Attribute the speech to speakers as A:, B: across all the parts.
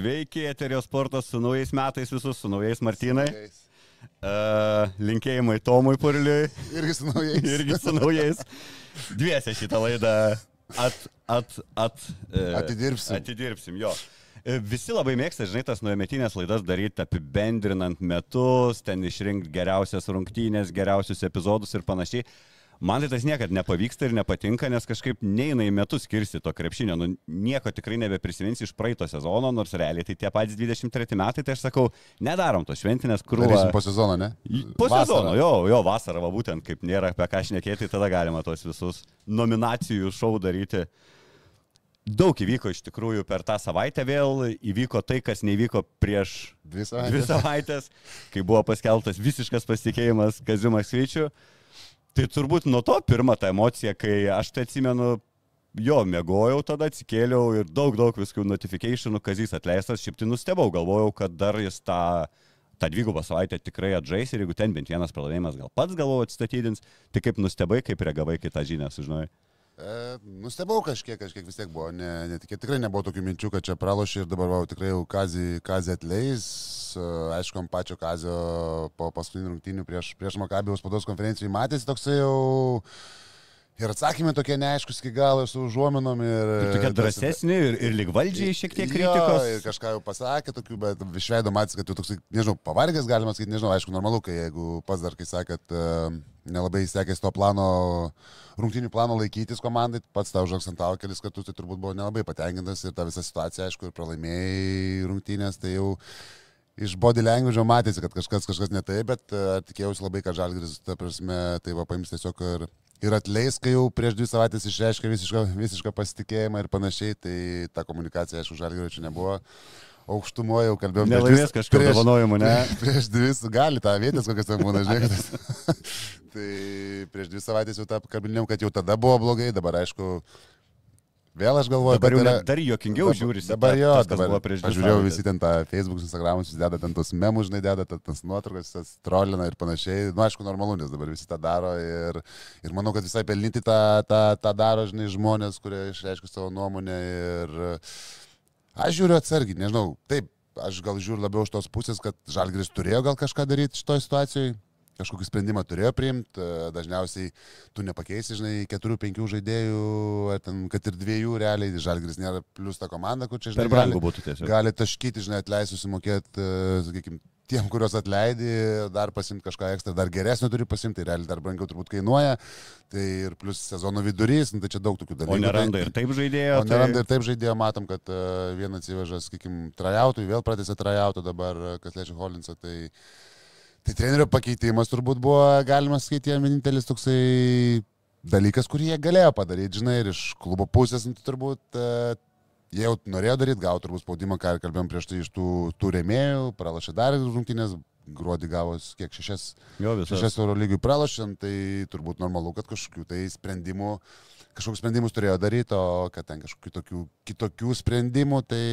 A: Sveiki, Eterio sportas su naujais metais visus, su naujais Martynai. Uh, linkėjimai Tomui Purliui.
B: Irgi su naujais.
A: Irgi su naujais. Dviese šitą laidą at, at, at, uh,
B: Atidirbsim.
A: Atidirbsim, jo. E, Visi labai mėgsta, žinai, tas nuometinės laidas daryti apibendrinant metus, ten išrinkti geriausias rungtynės, geriausius epizodus ir panašiai. Man tai tas niekada nepavyksta ir nepatinka, nes kažkaip neina į metus skirsti to krepšinio. Nu, nieko tikrai nebeprisiminsi iš praeito sezono, nors realiai tai tie patys 23 metai, tai aš sakau, nedarom to šventinės krūvos.
B: Darysim po sezono, ne?
A: Po
B: Vasarą.
A: sezono, jo, jo, vasarą, va, būtent kaip nėra apie ką šnekėti, tada galima tos visus nominacijų šou daryti. Daug įvyko iš tikrųjų per tą savaitę vėl, įvyko tai, kas nevyko prieš
B: Dvi
A: dvi
B: savaitės.
A: savaitės, kai buvo paskeltas visiškas pasitikėjimas Kazimas Vyčiu. Tai turbūt nuo to pirma ta emocija, kai aš tai atsimenu, jo, mėgojau, tada atsikėliau ir daug, daug viskų notifikationų, Kazys atleistas, šiaip tai nustebau, galvojau, kad dar jis tą, tą dvigubą savaitę tikrai atžais ir jeigu ten bent vienas pralaimėjimas gal pats galvoju atstatydins, tai kaip nustebai, kaip reagavai kitą žinią, sužinojai.
B: E, nustebau kažkiek, kažkiek vis tiek buvo. Ne, netikė, tikrai nebuvo tokių minčių, kad čia pralošė ir dabar va, tikrai jau kazį, kazį atleis. E, Aišku, ant pačio kazio po paskutinių rungtynių prieš, prieš Makabijos spados konferencijai matėsi toksai jau... Ir atsakymai tokie neaiškus iki galo su užuominom. Ir,
A: Ir tokia
B: tas-
A: drąsesnė ir, ir lyg valdžiai šiek tiek
B: Jo,
A: kritikos.
B: Ir kažką jau pasakė tokių, bet iš veido matys, kad tu toksai, nežinau, pavargęs galima sakyti, nežinau, aišku, normalu, kai jeigu pas dar, kai sakė, kad uh, nelabai sekėsi to plano, rungtinių plano laikytis komandai, pats tau užaksantavo kelis kartus, tai turbūt buvo nelabai patenkintas ir ta visa situacija, aišku, ir pralaimėjai rungtynės, tai jau iš body language matėsi, kad kažkas, kažkas ne taip, bet uh, tikėjausi labai, kad Žalgris, ta prasme, tai va paims tiesiog ir, ir atleis, kai jau prieš dvi savaitės išreiškė visišką, visišką pasitikėjimą ir panašiai, tai ta komunikacija, aišku, Žalgris čia nebuvo. Aukštumoje jau kalbėjom. prieš dvi-
A: Nelaimės kažkokio dovanojimo, ne?
B: Prieš dvi, gali tą vietės, kokias ten būna, žinai. tai prieš dvi savaitės jau tą kalbinėjom, kad jau tada buvo blogai, dabar aišku, vėl aš galvoju,
A: Dabar
B: yra-
A: dar juokingiau
B: Dabar-
A: žiūrisi.
B: Dabar jo,
A: tas,
B: dabar
A: buvo prieš
B: aš žiūrėjau visi ten tą Facebook, Instagram, visi deda ten tos memus, žinai, deda tas nuotraukas, tas trolina ir panašiai. Nu, aišku, normalu, nes dabar visi tą daro ir, ir manau, kad visai pelnyti tą, tą, tą daro, žinai, žmonės, kurie išreiškia savo nuomonę ir aš žiūriu atsargiai, nežinau, taip, aš gal žiūriu labiau iš tos pusės, kad Žalgris turėjo gal kažką daryti šitoje situacijoje. Kažkokį sprendimą turėjo priimti, dažniausiai tu nepakeisi, žinai, keturių, penkių žaidėjų, ten, kad ir dviejų realiai, Žalgris nėra plus ta komanda, kur čia, žinai,
A: Per brangu
B: gali-
A: būtų tiesiog.
B: gali taškyti, žinai, atleis susimokėti, sakykime, tiem, kuriuos atleidai, dar pasimti kažką ekstra, dar geresnio turi pasimti, tai realiai dar brangiau turbūt kainuoja, tai ir plus sezono vidurys, nu, tai čia daug tokių dalykų.
A: O neranda
B: tai,
A: ir taip žaidėjo.
B: O neranda ir taip žaidėjo, matom, kad uh, vieną atsiveža, sakykime, trajautų, vėl pratęsė trajautų dabar, uh, kas lečia Holinsą, tai, tai trenerio pakeitimas turbūt buvo, galima sakyti, vienintelis toksai dalykas, kurį jie galėjo padaryti, žinai, ir iš klubo pusės, nu, tai turbūt uh, jie jau norėjo daryti, gauti turbūt spaudimą, ką ir kalbėjom prieš tai iš tų, tų remėjų, pralašė dar rungtynės, gruodį gavos kiek šešias
A: Jo,
B: šešias euro lygių pralašant, tai turbūt normalu, kad kažkokių tai sprendimų, kažkokius sprendimus turėjo daryti, o kad ten kažkokių tokių, kitokių sprendimų, tai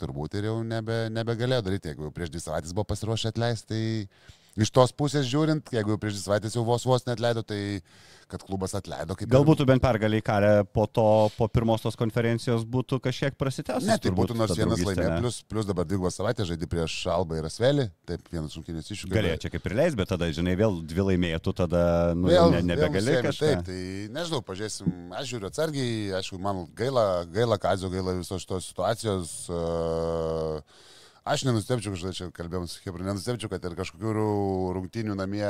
B: turbūt ir jau nebe, nebegalėjo daryti. Jeigu jau prieš dvi savaitės buvo pasiruošę atleisti, tai iš tos pusės žiūrint, jeigu prieš dvi savaitės jau vos vos net leido, tai kad klubas atleido kaip ir-
A: Galbūt bent pergaliai karę po to, po pirmos tos konferencijos būtų kažkiek prasitęs.
B: Ne, tai būtų nors vienas laimė, plus, plus dabar dvigubą savaitę žaidži prieš Alba ir Asvelį, taip vienas rungtynės iššūkis.
A: Galėjo čia kaip ir leis, bet tada, žinai, vėl dvi laimėtų, tada nu,
B: Vėl,
A: ne, nebegali
B: vėl
A: kažką.
B: Taip, tai nežinau, pažiūrėsim, aš žiūriu atsargiai, aišku, man gaila, gaila Kazio, gaila visos šitos situacijos. Uh, aš nenustepčiau, kad čia kalbėjom su Hebru, nenustepčiau, kad ir kažkokių ru- rungtynių namie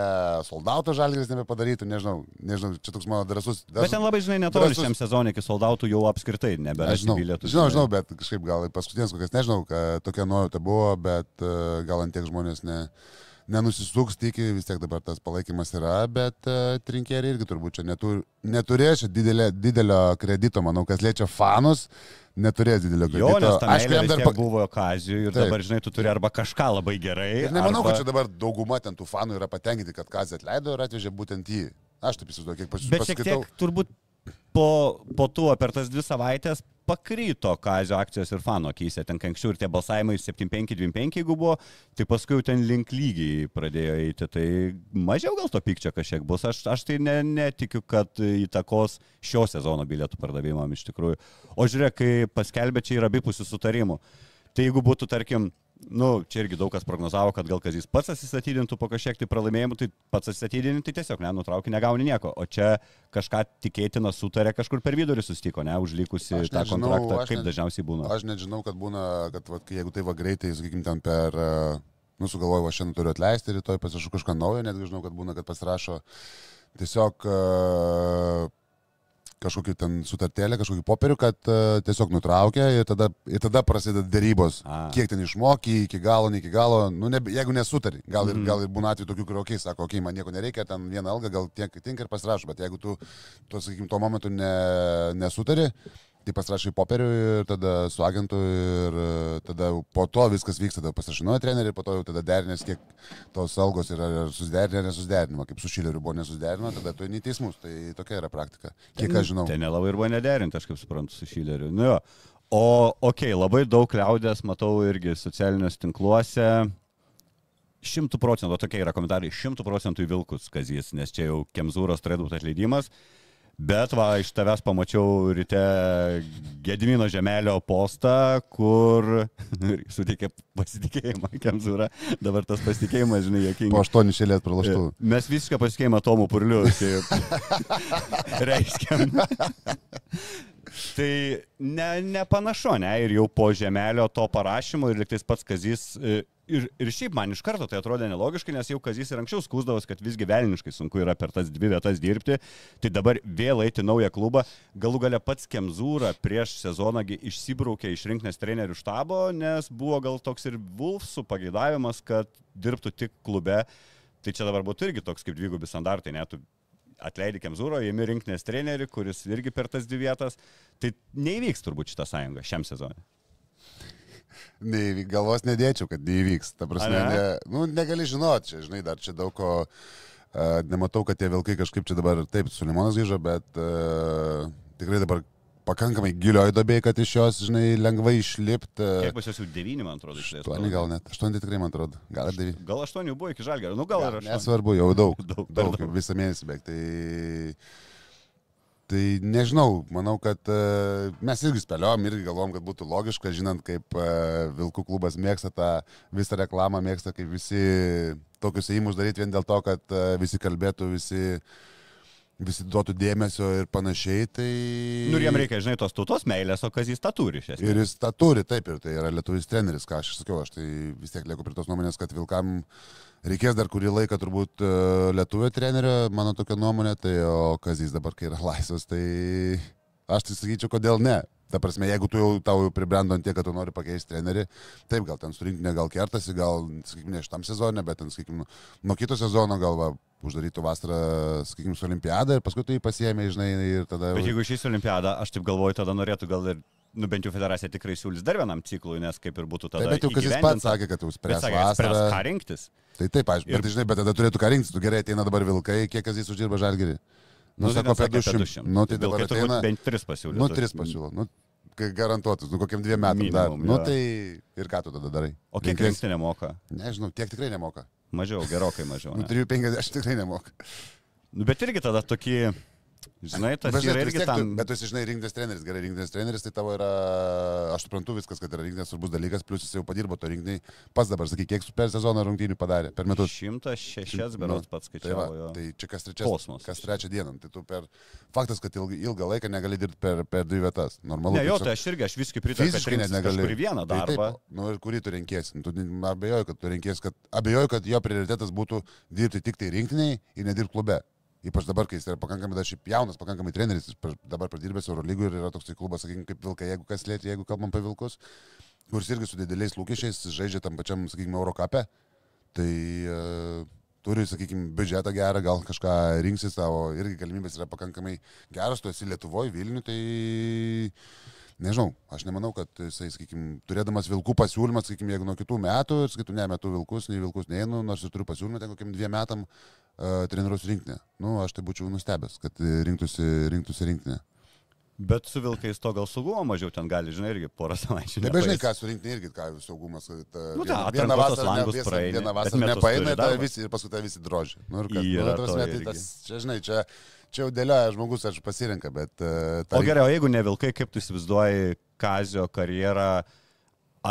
B: soldauto žalgris nebepadarytų, nežinau, nežinau, čia toks mano drasus.
A: Bet ten labai, žinai, netoli šiam sezonui iki soldautų jau apskritai nebėra
B: žinau,
A: bilietų.
B: žinau, žinau, bet kažkaip gal paskutinės kokias, nežinau, tokia nuojauta buvo, bet uh, gal ant tiek žmonės ne, nenusisuks, tiki, vis tiek dabar tas palaikymas yra, bet uh, trinkėriai irgi turbūt čia netur, neturės didelė, didelio kredito, manau, kas liečia fanus, neturės didelio
A: Jo,
B: kredito.
A: tam
B: Aišku, jam dar
A: buvo kazijų ir
B: Taip.
A: dabar, žinai, tu turi arba kažką labai gerai.
B: Ir nemanau,
A: arba...
B: kad čia dabar dauguma ten tų fanų yra patenkinti, kad Kazį atleido ir atvežė būtent jį. Aš taip įsivaizduoju, kiek pas-
A: Bet šiek tiek turbūt po, po tuo per tas dvi savaitės pakryto kazio akcijos ir fano akise. Ten anksčiau ir tie balsavimai 7-5-2-5, jeigu buvo, tai paskui jau ten link lygiai pradėjo eiti. Tai mažiau gal to pykčio kažkiek bus. Aš, aš tai ne, netikiu, kad įtakos šio sezono bilietų pardavimam iš tikrųjų. O žiūrėk, kai paskelbė čia yra abipusių sutarimų. Tai jeigu būtų, tarkim, nu, čia irgi daug kas prognozavo, kad gal Kazis pats atsistatydintų po kažkiek tai pralaimėjimų, tai pats atsistatydinti, tai tiesiog nenutraukė, negauni nieko. O čia kažką tikėtina sutarė kažkur per vidurį sustiko, ne, užlikusi
B: Aš
A: tą kontraktą,
B: aš
A: kaip
B: net-
A: dažniausiai būna.
B: Aš net žinau, kad būna, kad kai jeigu tai va greitai, sakykime, ten per, e, nu, sugalvoju, va šiandien turiu atleisti, rytoj pasirašau kažką naujo, netgi žinau, kad būna, kad pasirašo tiesiog uh, kažkokį ten sutartėlę, kažkokį popierių, kad uh, tiesiog nutraukia ir tada, ir tada prasideda dėrybos.
A: A.
B: Kiek ten išmoky, iki galo, ne iki galo, nu, ne, jeigu nesutari. Gal ir,
A: Mhm.
B: gal ir būna atveju tokių, kur, okei, okay, sako, okei, okay, man nieko nereikia, ten vieną algą, gal tiek tinka ir pasirašo, bet jeigu tu, tu sakykim, tuo momentu ne, nesutari, tai pasirašai popierių ir tada su agentu ir e, tada po to viskas vyksta, tada pasirašinuoja trenerių po to jau tada derinės, kiek tos algos yra susiderinę, ar nesusiderinama, kaip su Šileriu buvo nesusiderinama, tada tu eini į teismus, tai tokia yra praktika, kiek aš žinau.
A: Tai nelabai ir buvo nederinti, aš kaip suprantu, su Šileriu. Nu jo. O, okei, okay, labai daug liaudės matau irgi socialiniuose tinkluose. Šimtų procentų, tokie yra komentarai, šimtų procentų į Vilkus kazys, nes čia jau Kemzūros turėtų būti atleidimas. Bet va, iš tavęs pamačiau ryte Gedimino žemelio postą, kur suteikė pasitikėjimą Kemzūrą. Dabar tas pasitikėjimas, žinai,
B: Po
A: jokingas.
B: aštuonių šėlės pralaštų.
A: Mes visišką pasitikėjimą Tomu Purliu. Tai reiškia. Tai ne, nepanašu, ne? Ir jau po žemelio to parašymo ir liktais pats Kazys. e, Ir, ir šiaip man iš karto tai atrodė nelogiškai, nes jau Kazys ir anksčiau skūsdavos, kad visgi velniškai sunku yra per tas dvi vietas dirbti. Tai dabar vėl eiti naują klubą. Galų gale pats Kemzūra prieš sezoną gi išsibraukė iš rinkinės trenerių štabo, nes buvo gal toks ir Wolfsų pageidavimas, kad dirbtų tik klube. Tai čia dabar būtų irgi toks kaip dvigubi standartai, net atleidi Kemzūro, įimi rinkinės trenerių, kuris irgi per tas dvi vietas. Tai neįvyks turbūt šitą sąjungą šiam sezonui.
B: Neįvyk, galvos nedėčiau, kad neįvyks. Ta prasme,
A: ne?
B: nu, negali žinoti, čia, žinai, dar čia daug ko, uh, nematau, kad tie vilkai kažkaip čia dabar, taip, Sulimonas grįžo, bet uh, tikrai dabar pakankamai gilioj dobėje, kad iš jos, žinai, lengvai išlipti.
A: Kiek pas jūs jau devyni, man atrodo, išlės.
B: Aštuoni gal net, aštuoni tikrai, man atrodo, gal ir devyni.
A: Gal aštuonių buvo iki žalgerio, nu gal ir aštuonių.
B: Nesvarbu, jau daug.
A: Daug,
B: daug, daug visą mėnesį beveik. Tai, tai nežinau, manau, kad uh, mes irgi spėliom, irgi galvom, kad būtų logiška, žinant, kaip uh, Vilkų klubas mėgsta tą visą reklamą, mėgsta, kaip visi tokius įimus daryti vien dėl to, kad uh, visi kalbėtų, visi, visi duotų dėmesio ir panašiai. Tai...
A: Nu ir jam reikia, žinai, tos tautos meilės, o kas jis tą turi iš esmės.
B: Ir jis tą turi, taip, ir tai yra lietuvis treneris, ką aš sakiau, aš tai vis tiek lieku prie tos nuomonės, kad Vilkam reikės dar kurį laiką turbūt e, lietuvio trenerio, mano tokia nuomonė, tai o Kazys dabar, kai yra laisvas, tai aš tai sakyčiau, kodėl ne. Ta prasme, jeigu tu jau tau jau pribrendo ant tiek, kad tu nori pakeisti trenerį, taip, gal ten surinkti, gal kertasi, gal, sakykime, ne šitam sezonė, bet ten, sakykime, nuo kito sezono gal va, uždarytų vasarą, sakykime, su olimpiadą ir paskui jį pasiemė, žinai, ir tada...
A: Bet jeigu išeis olimpiadą, aš taip galvoju, tada norėtų gal ir, nu bent jau federacija tikrai siūlys dar vienam ciklui, nes kaip ir būtų tada.
B: Taip, bet jau Kazys
A: įgyvendinta.
B: pats sakė, kad jau spręs vasarą.
A: ką rinktis.
B: Tai taip, aišku,
A: Ir-
B: bet žinai, bet tada turėtų ką rinktis, tu gerai ateina dabar vilkai, kiek kas jis uždirba žalgerį. Nu,
A: tai
B: sako, apie
A: sakė
B: 200. Nu, tai dabar
A: Vilkai
B: ateina,
A: bent tris pasiūlys.
B: nu, tris pasiūlo, nu, garantuotus, nu, kokiam dviem metam dar.
A: Minimum,
B: Nu,
A: jo.
B: tai ir ką tu tada darai?
A: O kiek
B: Rinktis?
A: rinkti nemoka?
B: Nežinau, tiek tikrai nemoka.
A: Mažiau, gerokai mažiau.
B: Nu,
A: ne?
B: 350 tikrai nemoka.
A: Nu, bet irgi tada tokį, žinai, tas
B: Bet,
A: yra irgi
B: tiek tu,
A: tam.
B: bet tu esi, žinai, rinktis treneris, gerai rinktis treneris, tai tavo yra, aš suprantu viskas, kad yra rinktis svarbus dalykas, plus jis jau padirbo to rinkiniai. Pats dabar, sakyk, kiek per sezoną rungtynių padarė, per metus.
A: 106 berots pats
B: Tai, va,
A: skaičiavo. jo.
B: tai čia kas trečias,
A: Kosmosas.
B: kas trečią dieną. Tai tu per faktas, kad ilg, ilgą laiką negali dirbti per, per dvi vietas. Normalu.
A: Ne, jo, tai aš irgi, aš viskai pritariu, kad
B: Fiziškai net
A: rinksis
B: negali.
A: kažkur į vieną
B: Tai
A: darbą.
B: Taip, nu ir kurį tu renkiesi. Nu, Tu abejoju, kad tu renkiesi, kad abejoju, kad jo prioritetas būtų dirbti tik tai rinktiniai ir nedirbti klube. Ypač dabar, kai jis yra pakankamai dar šiaip jaunas, pakankamai treneris, dabar pradirbęs Euro lygų ir yra toksai klubas, sakykime, kaip Vilkai, jeigu kas lėtė, jeigu kalbam apie Vilkus, kuris irgi su dideliais lūkesčiais žaidžia tam pačiam, sakykime, Euro kape. Tai uh, turi, sakykime, biudžetą gerą, gal kažką rinksis savo, irgi galimybės yra pakankamai geras, tu esi Lietuvoje, Vilniuje, tai nežinau, aš nemanau, kad jisai, sakykime, turėdamas vilkų pasiūlymą, sakykime, jeigu nuo kitų metų sakytų, ne, metu vilkus, nei vilkus neinu, nors ir turiu pasiūlymą, ten kokiam dviem metam uh, treniruos rinktinę. Nu, aš tai būčiau nustebęs, kad rinktųsi, rinktųsi rinktinę.
A: Bet su vilkais to gal saugumo mažiau ten gali, žinai, irgi porą savaičių.
B: Nebežinai, ką surinkti irgi, ką saugumas. Kad,
A: Nu,
B: vieną,
A: ta,
B: vieną vasarą, ne, visą,
A: praeini,
B: vieną vasarą nepaeina, tai visi, ir paskui tai visi droži. Nu, ir kas,
A: Yra
B: nu, prasme, tai tas, čia, žinai, čia, čia jau dėlioja žmogus, aš pasirenka, bet... Uh,
A: O gerai, o jeigu ne vilkai, kaip tu įsivaizduoji Kazio karjerą,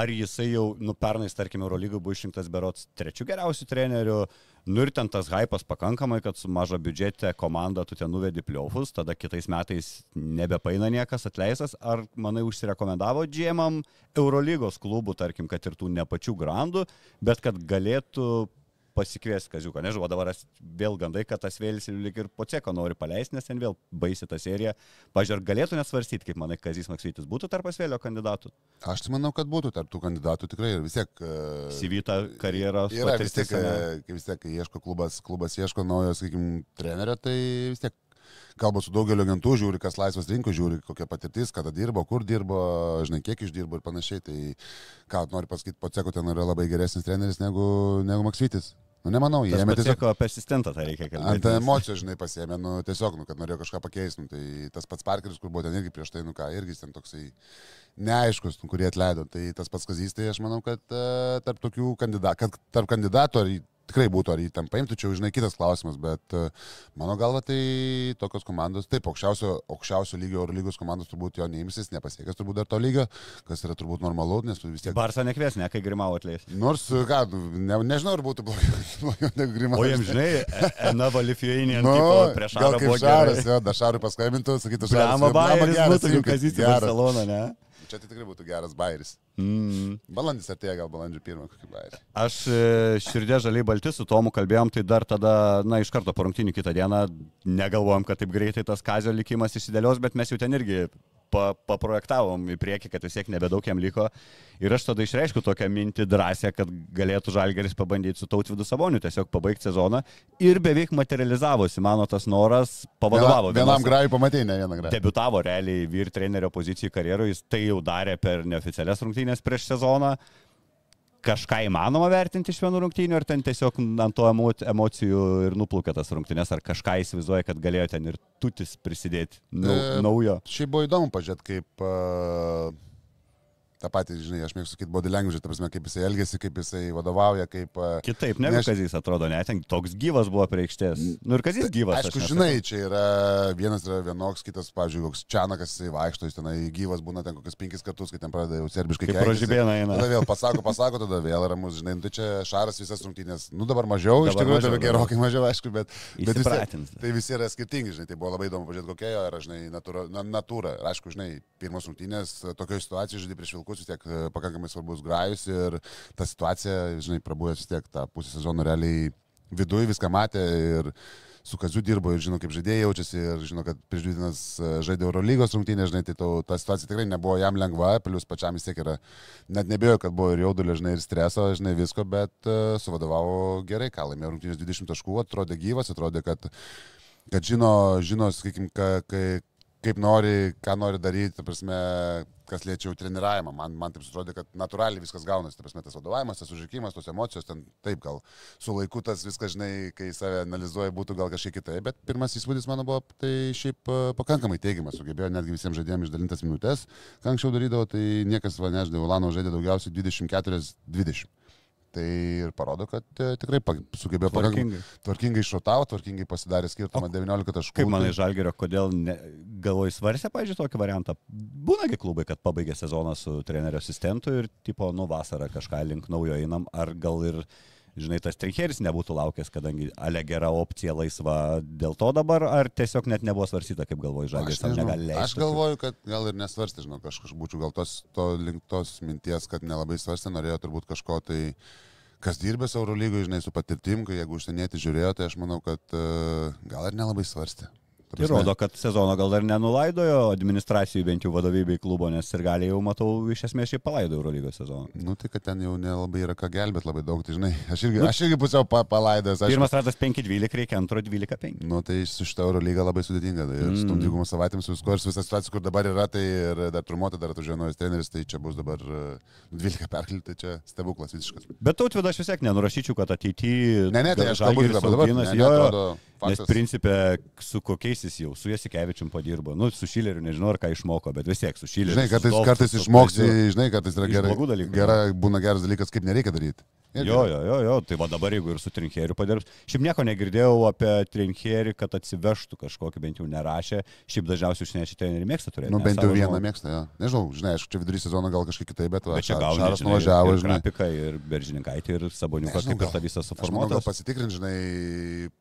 A: ar jisai jau, nu, pernais, tarkim, Eurolygų buvo išrinktas berots trečių geriausių trenerių, nu ir ten tas hypas pakankamai, kad su maža biudžete komanda tu ten nuvedi pliaufus, tada kitais metais nebepaina niekas atleistas, ar, manai, užsirekomendavo džiemam Eurolygos klubų, tarkim, kad ir tų ne pačių grandų, bet kad galėtų pasikviesti Kaziuką. Nežinau, dabar vėl gandai, kad tas vėlis lyg ir poceko nori paleisti, nes ten vėl baisi ta serija. Pažiūrėk, galėtų nesvarstyti, kaip manai, Kazis Maksytis būtų tarp asvėlio kandidatų?
B: Aš tai manau, kad būtų tarp tų kandidatų tikrai ir vis tiek... Uh,
A: Sivyta karjeros.
B: Yra vis tiek, e, kai vis tiek, ieško klubas, klubas ieško naujo, sakykime, trenerio, tai vis tiek kalba su daugeliu agentų, žiūri, kas laisvas rinkų, žiūri, kokia patirtis, kada dirbo, kur dirbo, žinai, kiek išdirbo ir panašiai. Tai ką nori pasakyti, Poceko ten yra labai geresnis treneris negu, negu Maksytis. Nu, nemanau, jie ėmė tiesiog
A: tiesiog apie asistentą tai reikia kalbėti.
B: ant emocijų, žinai, pasėmė, nu, tiesiog, nu, kad norėjo kažką pakeisti. Nu, tai tas pats Parkeris, kur buvo ten irgi prieš tai, nu ką, irgi ten toksai neaiškus, nu, kurie atleido. Tai tas pats Kazys, tai aš manau, kad uh, tarp tokių kandidatų, kad tarp kandidatų ar tikrai būtų, ar jį tam paimtų, čia žinai, kitas klausimas, bet uh, mano galva tai tokios komandos, taip, aukščiausio, aukščiausio lygio Euro lygos komandos turbūt jo neimsis, nepasiekęs turbūt dar to lygio, kas yra turbūt normalu, nes tu vis tiek...
A: Barsą nekvies, ne, kai Grimau atleis.
B: Nors, ką, nu, ne, nežinau, ar būtų blogiau, negu Grimas.
A: O jiems, žinai, E- Ena Valifijainė
B: Nu,
A: prieš Šarą buvo
B: Šaras,
A: gerai.
B: jo, da Šarui paskambintų, sakytų, "Blemba,
A: Bairis
B: geras,
A: būtų,
B: imkit,
A: Kazis į
B: geras."
A: Barceloną, ne?
B: Čia tai tikrai būtų geras bairis.
A: Mm.
B: Balandis atėjo, gal balandžio pirmą kokį bairį.
A: Aš e, širdė žaliai balti su Tomu kalbėjom, tai dar tada, na, iš karto po rungtinių kitą dieną negalvojom, kad taip greitai tas kazio likimas įsidėlios, bet mes jau ten irgi pa, paprojektavom į priekį, kad vis tiek nebedaug jam liko. Ir aš tada išreiškiu tokią mintį drąsią, kad galėtų Žalgeris pabandyti su Tautvidu Saboniu tiesiog pabaigti sezoną. Ir beveik materializavosi mano tas noras, pavadovavo.
B: Vienam
A: vienos-
B: grajui pamatėjai, ne vieną grajų.
A: Debutavo realiai vyr trenerio pozicijų karjeroje, jis tai jau darė per neoficialias rungtynės prieš sezoną. Kažką įmanoma vertinti iš vienų rungtynių, ar ten tiesiog ant to emo- emocijų ir nuplūkė tas rungtynės, ar kažką įsivaizduoja, kad galėjo ten ir tutis prisidėti nau,
B: E,
A: naujo.
B: Šiaip buvo įdomu pažiūrėti, kaip uh, tą patį, žinai, aš mėgstu sakyti body language, ta prasme, kaip jisai elgesi, kaip jisai vadovauja, kaip...
A: Kitaip, negu
B: Nes-
A: Kazys atrodo, net ten toks gyvas buvo prie aikštės. Nu ir Kazys gyvas.
B: Aišku, žinai, čia yra vienas yra vienoks, kitas, pavyzdžiui, koks Čianakas, jisai vaikšto, jis tenai gyvas būna ten kokius penkis kartus, kai ten pradeda jau serbiškai
A: Kaip
B: keiktis.
A: rožibėna eina.
B: Tada vėl pasako, pasako, tada vėl ramus, žinai, nu, tai čia šaras visas rungtynės. Nu dabar mažiau, iš
A: Dabar
B: tikrųjų,
A: mažiau,
B: dabar gerokai mažiau, aišku, bet, bet vis tiek,
A: Įsipratins.
B: tai visi yra skirtingi, žinai, tai buvo labai įdomu pažiūrėti, kokia jo yra, žinai, natūra. Na, natūra. Aišku, žinai, pirmos rungtynės tokioje situacijoje žaidži prieš vilkus vis tiek e, pakankamai svarbus grajus ir ta situacija, žinai, prabuvęs vis tiek tą pusę sezono realiai viduje viską matė ir su Kaziu dirbo ir žino, kaip žaidėjai jaučiasi ir žino, kad prieš dvi dienas e, žaidė Eurolygos rungtynės, žinai, tai to, ta situacija tikrai nebuvo jam lengva, plius pačiam vis tiek yra, net nebėjau, kad buvo ir jaudulio, žinai, ir streso, žinai, visko, bet uh, suvadovavo gerai, ką laimėjo rungtynės 20 taškų, atrodė gyvas, atrodė, kad, kad žino, žino sakykim, ka, kai, kaip nori, ką nori daryti, prasme, kas liečia jau treniravimą. Man, man taip atrodė, kad natūraliai viskas gaunasi, ta prasme, tas vadovavimas, tas užžikimas, tos emocijos, ten taip gal su laiku tas viskas, žinai, kai save analizuoja, būtų gal kažkiek kitaip, bet pirmas įspūdis mano buvo, tai šiaip e, pakankamai teigiamas, sugebėjo netgi visiems žaidėjams išdalintas minutės, ką anksčiau darydavo, tai niekas, va, nežinau, Ulano žaidė daugiausiai 24-20. Tai ir parodo, kad e, tikrai sugebėjo
A: Tvarkingai.
B: tvarkingai iššotavo, tvarkingai pasidarė skirtumą 19 taškų.
A: Kaip manai,
B: Tai-
A: Žalgerio, kodėl ne, galvoj svarstė, pažiūrėjau, tokį variantą? Būnagi klubai, kad pabaigė sezoną su trenerio asistentu ir, tipo, nu vasarą kažką link naujo einam, ar gal ir, žinai, tas Trinkeris nebūtų laukęs, kadangi ale gera opcija laisva dėl to dabar, ar tiesiog net nebuvo svarstyta, kaip galvoj Žalgeris,
B: Aš,
A: tam negali leisti.
B: aš galvoju, kad gal ir nesvarstė, žinau, kažkaip būčiau gal tos, to link tos minties, kad nelabai svarstė, norėjo turbūt kažko tai, kas dirbęs Eurolygoje, žinai, su patirtim, kai jeigu užsienietį žiūrėjo, tai aš manau, kad uh, gal ir nelabai svarstė. Ta
A: Tai rodo, kad sezono gal dar nenulaidojo administracijų bent jau vadovybei klubo, nes ir gali jau matau iš esmės šiaip palaido Eurolygos sezoną.
B: Nu, tai kad ten jau nelabai yra ką gelbėti labai daug, tai žinai, aš irgi, aš irgi pusiau pa, palaidęs. Aš,
A: Pirmas ratas 5-12, reikia antro 12-5.
B: Nu, tai su šitą Euro lygą labai sudėtinga. Tai mm. dvigumų savaitėms, visko ir su visą situaciją, kur dabar yra, tai ir dar turmuota, dar atvažiuoja treneris, tai čia bus dabar e, 12 perkelti, tai čia stebuklas visiškas.
A: Bet tautvidą aš vis tiek nenurašyčiau, kad ateityje...
B: Ne, ne, tai aš kalbu dabar, dabar. Ne, ne, atrodo,
A: Nes principė, su kokiais jis jau, su Jasikevičium padirbo, nu, su Šileriu nežinau, ar ką išmoko, bet vis tiek su Šileriu.
B: Žinai,
A: su
B: kartais,
A: Zdovcu,
B: kartais
A: su
B: išmoksi, žinai, kartais yra gerai.
A: dalykų.
B: Gera, būna geras dalykas, kaip nereikia daryti. Irgi.
A: Jo, jo, jo, jo, tai va dabar jeigu ir su Trinkeriu padirbs. Šiaip nieko negirdėjau apie Trinkerį, kad atsivežtų kažkokį, bent jau nerašė. Šiaip dažniausiai užsieniečiai treneriai mėgsta turėti.
B: Nu, bent jau vieną mėgsta, jo. Nežinau, žinai, aišku, čia vidury sezono gal kažkiek kitaip, bet, va,
A: Bet čia gauni,
B: Šaras nuvažiavo,
A: ir
B: žinai.
A: Krapika, ir Beržininkaitis, ir Saboniukas, kaip ir
B: gal-
A: visa
B: Aš manau, gal pasitikrin, žinai,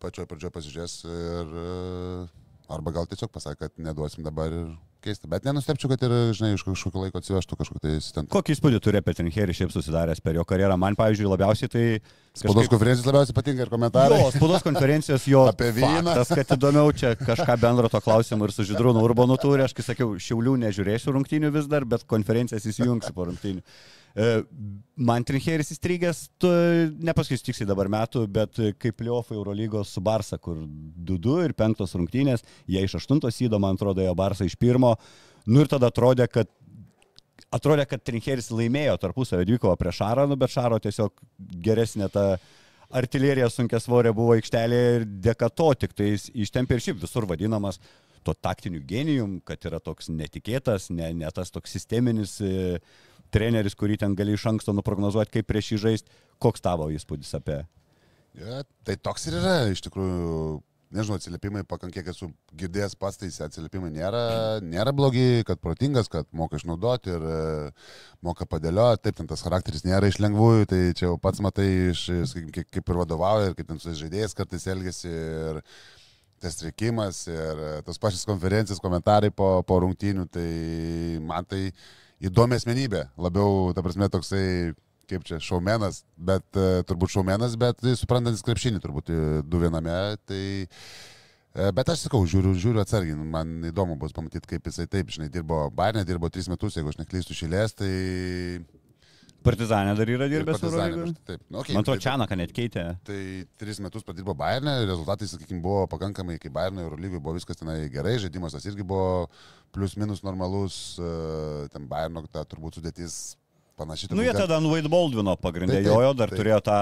B: pačioj pradžioje pasižiūrės ir e, arba gal tiesiog pasakė, kad neduosim dabar ir keisti. Bet nenustepčiau, kad ir, žinai, iš kažkokio laiko atsivežtų kažkokį tai asistentą.
A: Kokį įspūdį turi apie Trinkerį šiaip susidaręs per jo karjerą? Man, pavyzdžiui, labiausiai tai...
B: Spaudos
A: kažkaip-
B: konferencijos labiausiai patinka ir komentarai.
A: Jo, spaudos konferencijos jo
B: Apie vyną.
A: Tas, kad įdomiau čia kažką bendro to klausimu ir su Židrūnu Urbanu turi, aš kai sakiau, šiaulių nežiūrėsiu rungtynių vis dar, bet konferencijas įsijungsiu po rungtynių. E, Man Trinkeris įstrigęs, tu nepasakysiu tiksliai dabar metų, bet kaip Liofai Eurolygos su Barsa, kur 2-2 ir 5 rungtynės, jie iš 8 įdo, man atrodo, jo Barsa iš 1. Nu ir tada atrodė, kad atrodė, kad Trinkeris laimėjo tarpusavio dvikovą prieš Šarą, nu, bet Šaro tiesiog geresnė ta artilerija sunkia svorė buvo aikštelėje ir dėka to tik tai jis ištempė ir šiaip visur vadinamas to taktiniu genijum, kad yra toks netikėtas, ne, ne tas toks sisteminis e, treneris, kurį ten gali iš anksto nuprognozuoti, kaip prieš jį žaisti. Koks tavo įspūdis apie...
B: Ja, tai toks ir yra, iš tikrųjų, nežinau, atsiliepimai pakankiai esu girdėjęs pats, tai atsiliepimai nėra, nėra blogi, kad protingas, kad moka išnaudoti ir e, moka padėlioti, taip, ten tas charakteris nėra iš lengvųjų, tai čia jau pats matai, iš, kaip, kaip ir vadovauja, ir kaip ten su žaidėjais kartais elgesi. Ir, Tas reikimas ir e, tos pačios konferencijos, komentarai po, po rungtynių, tai man tai įdomi asmenybė. Labiau, ta prasme, toksai kaip čia, šaumenas, bet uh, turbūt šaumenas, bet suprantantis krepšinį turbūt e, du viename. Tai, uh, bet aš sakau, žiūriu, žiūriu atsargiai, man įdomu bus pamatyti, kaip jisai taip, žinai, dirbo Bairne, dirbo tris metus, jeigu aš neklystu šilės, tai...
A: Partizanė dar yra
B: ir
A: dirbęs Eurolygoje?
B: tai, Taip, nu, okay,
A: Man atrodo,
B: tai-
A: Čianaką net keitė.
B: Tai tris metus pradirbo Bayernė, rezultatai, sakykime, buvo pakankamai, kai Bayernė Eurolygoje buvo viskas tenai gerai, žaidimas tas irgi buvo plius minus normalus, e, ten Bayerno ta turbūt sudėtis panaši.
A: Nu, jie tada ant Wade Baldwino pagrindė
B: taip,
A: jojo, dar
B: taip.
A: turėjo tą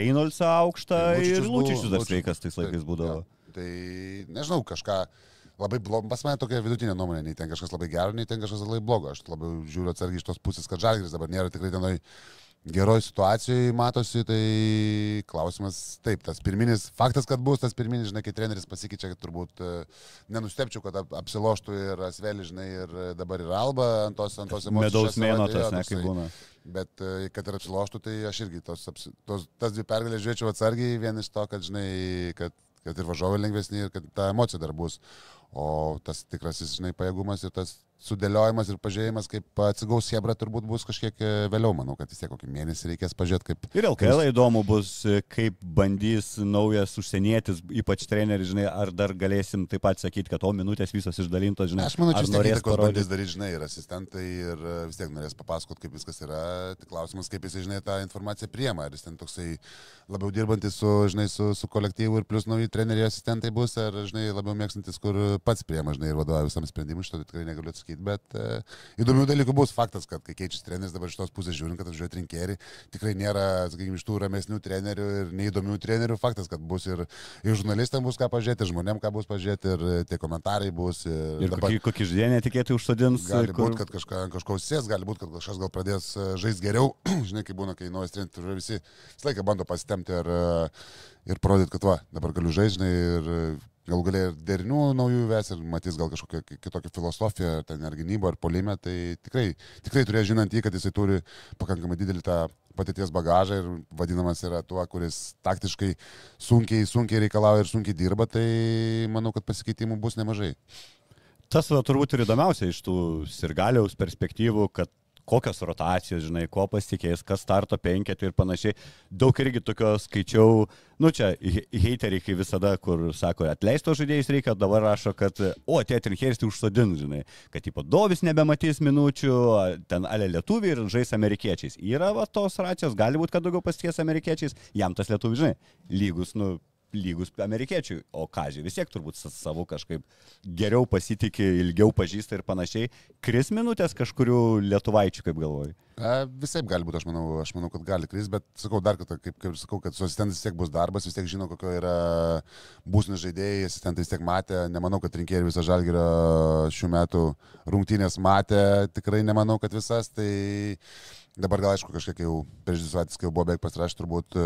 A: Reynold'są aukštą
B: Tai
A: ir Lūčičius dar sveikas tais laikais būdavo.
B: jo. Tai nežinau, kažką labai blogo, pas mane tokia vidutinė nuomonė, nei ten kažkas labai gero, nei ten kažkas labai blogo. Aš labiau žiūriu atsargiai iš tos pusės, kad Žalgiris dabar nėra tikrai tenai geroj situacijoje matosi, tai klausimas, taip, tas pirminis, faktas, kad bus tas pirminis, žinai, kai treneris pasikeičia, kad turbūt e, nenustepčiau, kad ap- apsiloštų ir Asveli, žinai, ir dabar ir Alba ant tos, ant tos emocijos.
A: Medaus mėno tas, ne, kaip būna.
B: Bet e, kad ir apsiloštų, tai aš irgi tos, tos, tas dvi pergalės žiūrėčiau atsargiai, vien iš to, kad, žinai, kad, kad ir važiuoju lengvesnį ir kad ta emocija dar bus. O tas tikrasis, žinai, pajėgumas ir tas sudėliojimas ir pažiūrėjimas, kaip atsigaus Hebra, turbūt bus kažkiek e, vėliau, manau, kad vis tiek kokį mėnesį reikės pažiūrėti, kaip...
A: Ir LKL įdomu bus, kaip bandys naujas užsienietis, ypač treneris, žinai, ar dar galėsim taip pat sakyti, kad o minutės visos išdalintos, žinai.
B: Aš manau, čia vis tiek įtakos bandys daryti, žinai, ir asistentai, ir e, vis tiek norės papasakot, kaip viskas yra. Tik klausimas, kaip jis, žinai, tą informaciją priema. Ar jis ten toksai labiau dirbantis su, žinai, su, su kolektyvu ir plus nauji treneriai asistentai bus, ar, žinai, labiau mėgstantis, kur pats priema, žinai, ir vadovauja visam sprendimui, šito tikrai negaliu atsakyti. Bet e, įdomių dalykų bus faktas, kad kai keičiasi treneris dabar iš tos pusės žiūrint, kad atvažiuoja trinkeriai, tikrai nėra, sakykime, iš tų ramesnių trenerių ir neįdomių trenerių. Faktas, kad bus ir, ir žurnalistams bus ką pažiūrėti, žmonėms ką bus pažiūrėti, ir e, tie komentarai bus. Ir,
A: Ir kokį, kokį žodį netikėtai užsodins.
B: Gali
A: kur-
B: būti, kad kažką, kažko sės, gali būti, kad kažkas gal pradės e, žaisti geriau. Žinai, kaip būna, kai naujas treneris visi visą laiką bando pasitemti ir, e, ir parodyti, kad va, dabar galiu žaisti, ir e, gal gali ir derinių naujų ves ir matys gal kažkokią ki- kitokią filosofiją, ar ten ar gynybą, ar polime. Tai tikrai, tikrai turėjo žinant jį, kad jisai turi pakankamai didelį tą patirties bagažą ir vadinamas yra tuo, kuris taktiškai sunkiai, sunkiai reikalauja ir sunkiai dirba, tai manau, kad pasikeitimų bus nemažai.
A: Tas va, turbūt ir įdomiausia iš tų sirgaliaus perspektyvų, kad kokios rotacijos, žinai, ko pasitikės, kas starto penketį ir panašiai. Daug irgi tokio skaičiau, nu čia, heiteriai, kai visada, kur sako, atleisto žaidėjus reikia, dabar rašo, kad, o, tie trinkeris tai užsodin, žinai, kad, tipo, Dovis nebematys minučių, ten ale lietuviai ir žais amerikiečiais. Yra va tos racijos, gali būti, kad daugiau pasitikės amerikiečiais, jam tas lietuvis, žinai, lygus, nu, lygus amerikiečiui, o kažkai vis tiek turbūt savo kažkaip geriau pasitikė, ilgiau pažįsta ir panašiai. Kris minutės kažkurių lietuvaičių, kaip galvoju.
B: Visai gali būti, aš manau, aš manau, kad gali kris, bet sakau dar kartą, kaip, kaip sakau, kad su asistentais vis tiek bus darbas, vis tiek žino, kokio yra būsni žaidėjai, asistentai vis tiek matė, nemanau, kad rinkėjai visą žalgyrą šių metų rungtynės matė, tikrai nemanau, kad visas, tai dabar gal aišku kažkiek jau prieš dvi savaitės, kai jau buvo beveik pasirašę, turbūt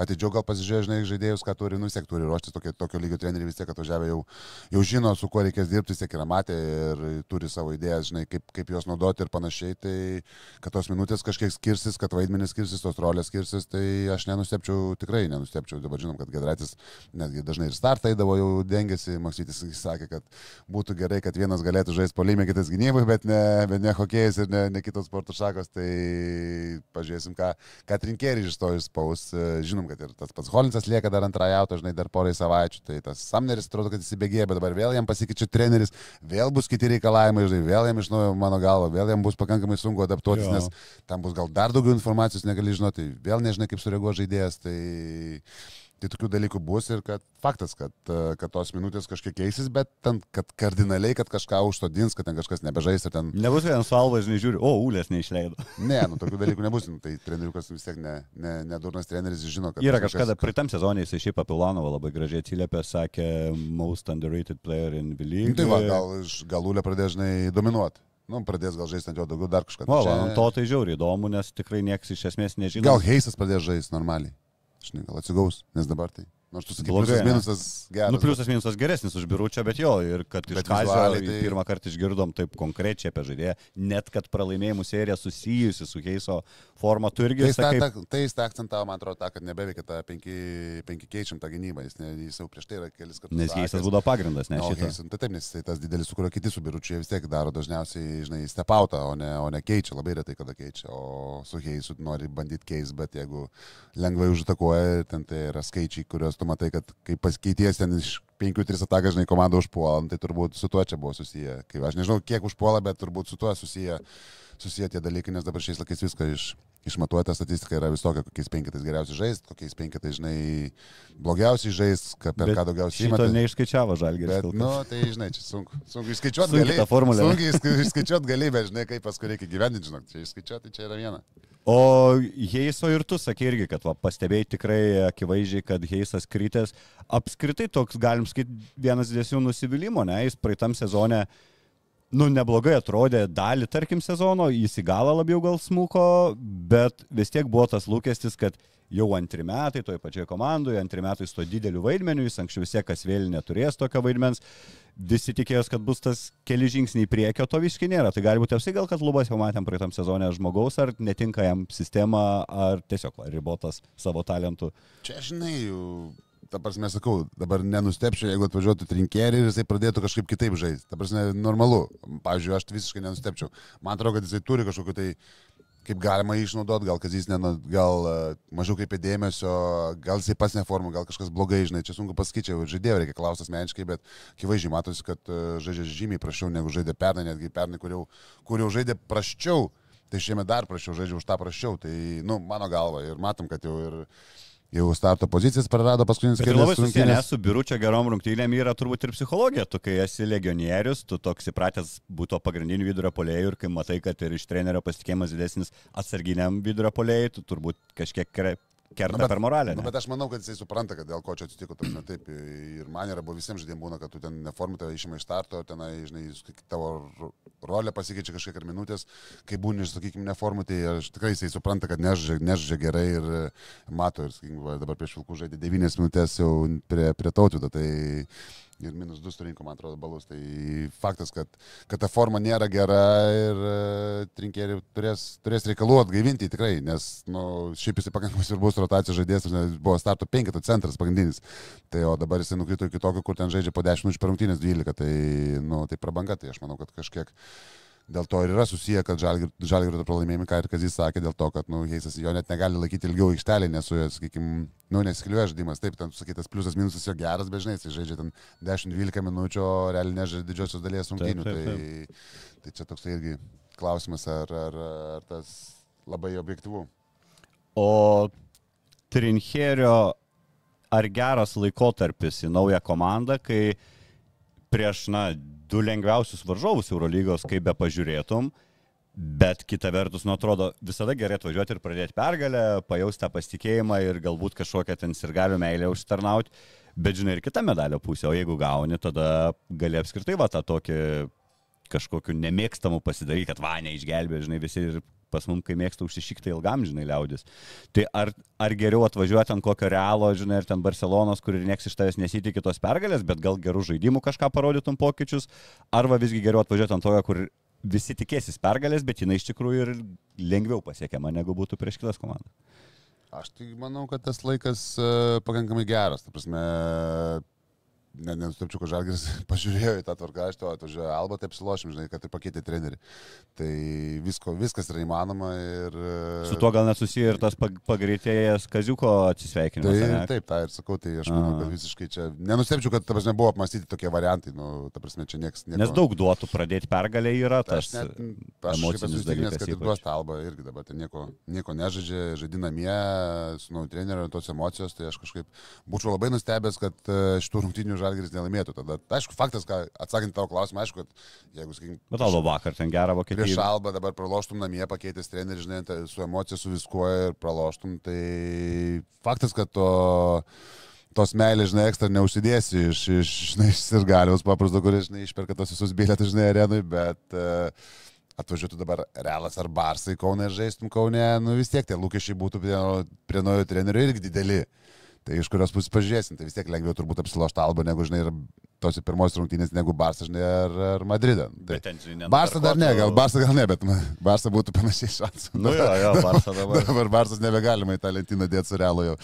B: atidžiau gal pasižiūrėjo, žinai, žaidėjus, ką turi, nu, vis tiek turi ruoštis tokio, tokio lygio treneriai, vis tiek atvažiavę jau, jau žino, su kuo reikės dirbti, vis tiek yra matę ir turi savo idėjas, žinai, kaip, kaip juos naudoti ir panašiai, tai kad tos minutės kažkiek skirsis, kad vaidmenis skirsis, tos rolės skirsis, tai aš nenustepčiau, tikrai nenustepčiau, dabar žinom, kad Gedraitis netgi dažnai ir startą eidavo, jau dengėsi, Maksytis sakė, kad būtų gerai, kad vienas galėtų žaisti polime, kitas gynybai, bet ne, bet ne hokėjas ir ne, ne kitos sporto šakos, tai pažiūrėsim, ką, ką trinkėri iš to išspaus, žinom, kad ir tas pats Holinsas lieka dar ant rajauto, žinai, dar porai savaičių, tai tas Samneris atrodo, kad įsibėgėjo, bet dabar vėl jam pasikeičia treneris, vėl bus kiti reikalavimai, žinai, vėl jam iš naujo mano galvo, vėl jam bus pakankamai sunku adaptuotis, jo. nes tam bus gal dar daugiau informacijos, negali žinoti, vėl nežinai, kaip sureaguo žaidėjas, tai Tai tokių dalykų bus ir kad faktas, kad, e, kad tos minutės kažkiek keisis, bet ten, kad kardinaliai, kad kažką užtodins, kad ten kažkas nebežais ir ten...
A: Nebus vien sualvas, žinai, žiūri, o, ulės neišleido.
B: Ne, nu tokių dalykų nebus, nu, tai treneriukas vis tiek ne, ne, nedurnas treneris žino, kad...
A: Yra kažkada, kažkas... praeitam sezonė jisai šiaip apie Lanovą labai gražiai atsiliepė, sakė, most underrated player in the league.
B: Nu, tai va, gal, gal ulė pradės, žinai, dominuoti. Nu, pradės gal žaisti ant jo daugiau dar kažką.
A: O, čia... ant to tai žiauriai įdomu, nes tikrai niekas iš esmės nežino.
B: Gal Heisas pradės žaisti normaliai. Žinai, gal atsigaus, nes dabar tai. Nors tu sakai, pliusas minusas geras.
A: Nu, pliusas minusas geresnis už biuručią, bet jo, ir kad bet iš Kazio tai... pirmą kartą išgirdom taip konkrečiai apie žaidėją, net kad pralaimėjimų serija susijusi su Heiso forma, tu irgi...
B: Tai jis sakai... tą, tai jis tą akcentavo, man atrodo, tą, kad nebeveikia tą 5 keičiam tą gynybą, jis, ne, jis jau prieš tai yra kelis kartus.
A: Nes Heisas būdavo pagrindas, ne no.
B: Heisas, tai taip, nes tai tas didelis, su kuriuo kiti su biuručiu vis tiek daro dažniausiai, žinai, stepautą, o ne, o ne keičia, labai retai kada keičia, o su Heisu nori bandyti keisti, bet jeigu lengvai užatakuoja, ten tai yra skaičiai, kuriuos tu matai, kad kaip paskeities ten iš 5-3 ataką, žinai, komandą užpuolam, tai turbūt su tuo čia buvo susiję. Kaip, aš nežinau, kiek užpuola, bet turbūt su tuo susiję, susiję tie dalykai, nes dabar šiais laikais viską iš, išmatuota statistika yra visokia, kokiais penketais geriausiai žaisti, kokiais penketais, žinai, blogiausiai žaisti, per ką daugiausiai įmeta.
A: To neišskaičiavo žalgeris.
B: Bet, nu, tai, žinai, čia sunku. Sunku išskaičiuoti gali. Sunku išskaičiuoti gali, bet, žinai, kaip paskui reikia gyvendinti, žinok, čia išskaičiuoti, čia yra viena.
A: O Heiso ir tu sakė irgi, kad va, pastebėjai tikrai akivaizdžiai, kad Heisas krytės. Apskritai toks, galim sakyti, vienas didesnių nusivylimų, ne? Jis praeitam sezone, nu, neblogai atrodė dalį, tarkim, sezono, jis į galą labiau gal smuko, bet vis tiek buvo tas lūkestis, kad jau antri metai toje pačioje komandoje, antri metai su to dideliu vaidmeniu, jis anksčiau vis tiek kas vėl neturės tokio vaidmens visi tikėjos, kad bus tas keli žingsniai priekio, to visiškai nėra. Tai gali būti apsiai gal, kad lubas jau matėm praeitam sezonė žmogaus, ar netinka jam sistema, ar tiesiog va, ribotas savo talentų.
B: Čia, žinai, ta prasme, sakau, dabar nenustepčiau, jeigu atvažiuotų trinkerį ir jisai pradėtų kažkaip kitaip žaisti. Ta prasme, normalu. Pavyzdžiui, aš visiškai nenustepčiau. Man atrodo, kad jisai turi kažkokiu tai kaip galima išnaudoti, gal Kazys ne, gal e, mažiau kaip dėmesio, gal jisai pats neformų, gal kažkas blogai, žinai, čia sunku pasakyti, žaidėjo reikia klausti asmeniškai, bet akivaizdžiai matosi, kad e, žaidžia žymiai prašiau negu žaidė pernai, netgi pernai, kur jau, kur jau žaidė praščiau, tai šiemet dar prašiau, žaidžia už tą prašiau, tai, nu, mano galva ir matom, kad jau ir jau starto pozicijas prarado paskutinis
A: kelias labai rungtynės. Su biuručio gerom rungtynėm yra turbūt ir psichologija. Tu, kai esi legionierius, tu toks įpratęs būti pagrindiniu vidurio polėjų ir kai matai, kad ir iš trenerio pasitikėjimas didesnis atsarginiam vidurio polėjui, tu turbūt kažkiek kerta nu, bet, per moralę.
B: Nu, bet aš manau, kad jisai supranta, kad dėl ko čia atsitiko, tas ne taip. Ir man yra buvo visiems žaidėjams būna, kad tu ten neformai tave išima iš starto, ten, žinai, tavo rolė pasikeičia kažkiek ar minutės, kai būni, sakykime, neformai, tai aš tikrai jisai supranta, kad nežaidžia gerai ir mato, ir, sakykime, dabar prieš Vilkų žaidė 9 minutės jau prie, prie tautvido. Tai ir minus 2 surinko, man atrodo, balus. Tai faktas, kad, kad ta forma nėra gera ir uh, trinkeriai turės, turės reikalų atgaivinti tikrai, nes nu, šiaip jisai pakankamai svarbus rotacijos žaidėjas, buvo starto penketo centras pagrindinis. Tai o dabar jisai nukrito iki tokio, kur ten žaidžia po 10 minučių per rungtynės 12, tai, nu, tai prabanga, tai aš manau, kad kažkiek dėl to ir yra susiję, kad žalgirio pralaimėjimai, ką ir Kazis sakė, dėl to, kad, nu, Heisas jo net negali laikyti ilgiau aikštelį, nes su juo, sakykime, nu, neskiliuoja žaidimas, taip, ten sakytas pliusas minusas jo geras, bet žinai, jis žaidžia ten 10-12 minučių, o realiai nežaidžia didžiosios dalies rungtynių. Tai, tai čia toks irgi klausimas, ar, ar, ar tas labai objektivu.
A: O Trincherio ar geras laikotarpis į naują komandą, kai prieš, na, du lengviausius varžovus Eurolygos, kaip be pažiūrėtum, bet kita vertus, nu atrodo, visada gerai atvažiuoti ir pradėti pergalę, pajausti tą pasitikėjimą ir galbūt kažkokią ten sirgalių meilę užtarnauti, bet žinai ir kita medalio pusė, o jeigu gauni, tada gali apskritai va tą tokį kažkokiu nemėgstamu pasidaryti, kad va, neišgelbė, žinai, visi ir pas mum, kai mėgsta užsišykti ilgam, žinai, liaudis. Tai ar, ar geriau atvažiuoti ant kokio realo, žinai, ir ten Barcelonos, kur ir nieks iš tavęs nesitikė tos pergalės, bet gal gerų žaidimų kažką parodytum pokyčius, arba visgi geriau atvažiuoti ant tojo, kur visi tikėsis pergalės, bet jinai iš tikrųjų ir lengviau pasiekiama, negu būtų prieš kitas komandas.
B: Aš tai manau, kad tas laikas uh, pakankamai geras. Ta prasme, ne, nenustepčiau, kad Žalgiris pažiūrėjo į tą tvarkaraštį, o atvažiuoja Alba, taip silošim, žinai, kad ir pakeitė trenerių. Tai visko, viskas yra įmanoma ir...
A: Su tuo gal nesusiję ir tas pagreitėjęs Kaziuko atsisveikinimas.
B: Tai, taip, tą ir sakau, tai aš manau, kad visiškai čia... Nenustepčiau, kad, ta prasme, buvo apmastyti tokie variantai, nu, ta prasme, čia nieks... Nieko...
A: Nes daug duotų pradėti pergalę yra
B: tai
A: tas...
B: Aš, net, aš esu įsitikinęs, kad ir duos tą Alba irgi dabar ten nieko, nieko nežaidžia, žaidinamie, su nauju treneriu, tos emocijos, tai aš kažkaip būčiau labai nustebęs, kad e, šitų rungtinių žalgeris nelaimėtų. Tada, aišku, faktas, ką atsakant tavo klausimą, aišku, kad jeigu, sakykim,
A: Bet Alba vakar ten gerą vokietiją.
B: Prieš Alba dabar praloštum namie, pakeitęs trenerių, žinai, tai su emocija, su viskuo ir praloštum, tai faktas, kad to tos meilės, žinai, ekstra neužsidėsi iš, iš, žinai, iš sirgaliaus paprasto, kuris, žinai, išperka tos visus bilietus, žinai, arenui, bet uh, atvažiuotų dabar Realas ar Barsai Kaunė ir žaistum Kaunė, nu vis tiek tie lūkesčiai būtų prie, prie naujo trenerio irgi dideli. Tai iš kurios pusės pažiūrėsim, tai vis tiek lengviau turbūt apsilošti Alba, negu, žinai, ir tos pirmos rungtynės negu Barsas, žinai, ar, ar Madridą. Tai, Barsas dar ne, gal Barsas gal ne, bet Barsas būtų panašiai šansų.
A: Nu jo, jo, Barsas dabar.
B: dabar Barsas nebegalima į tą lentyną dėti su Realu jau.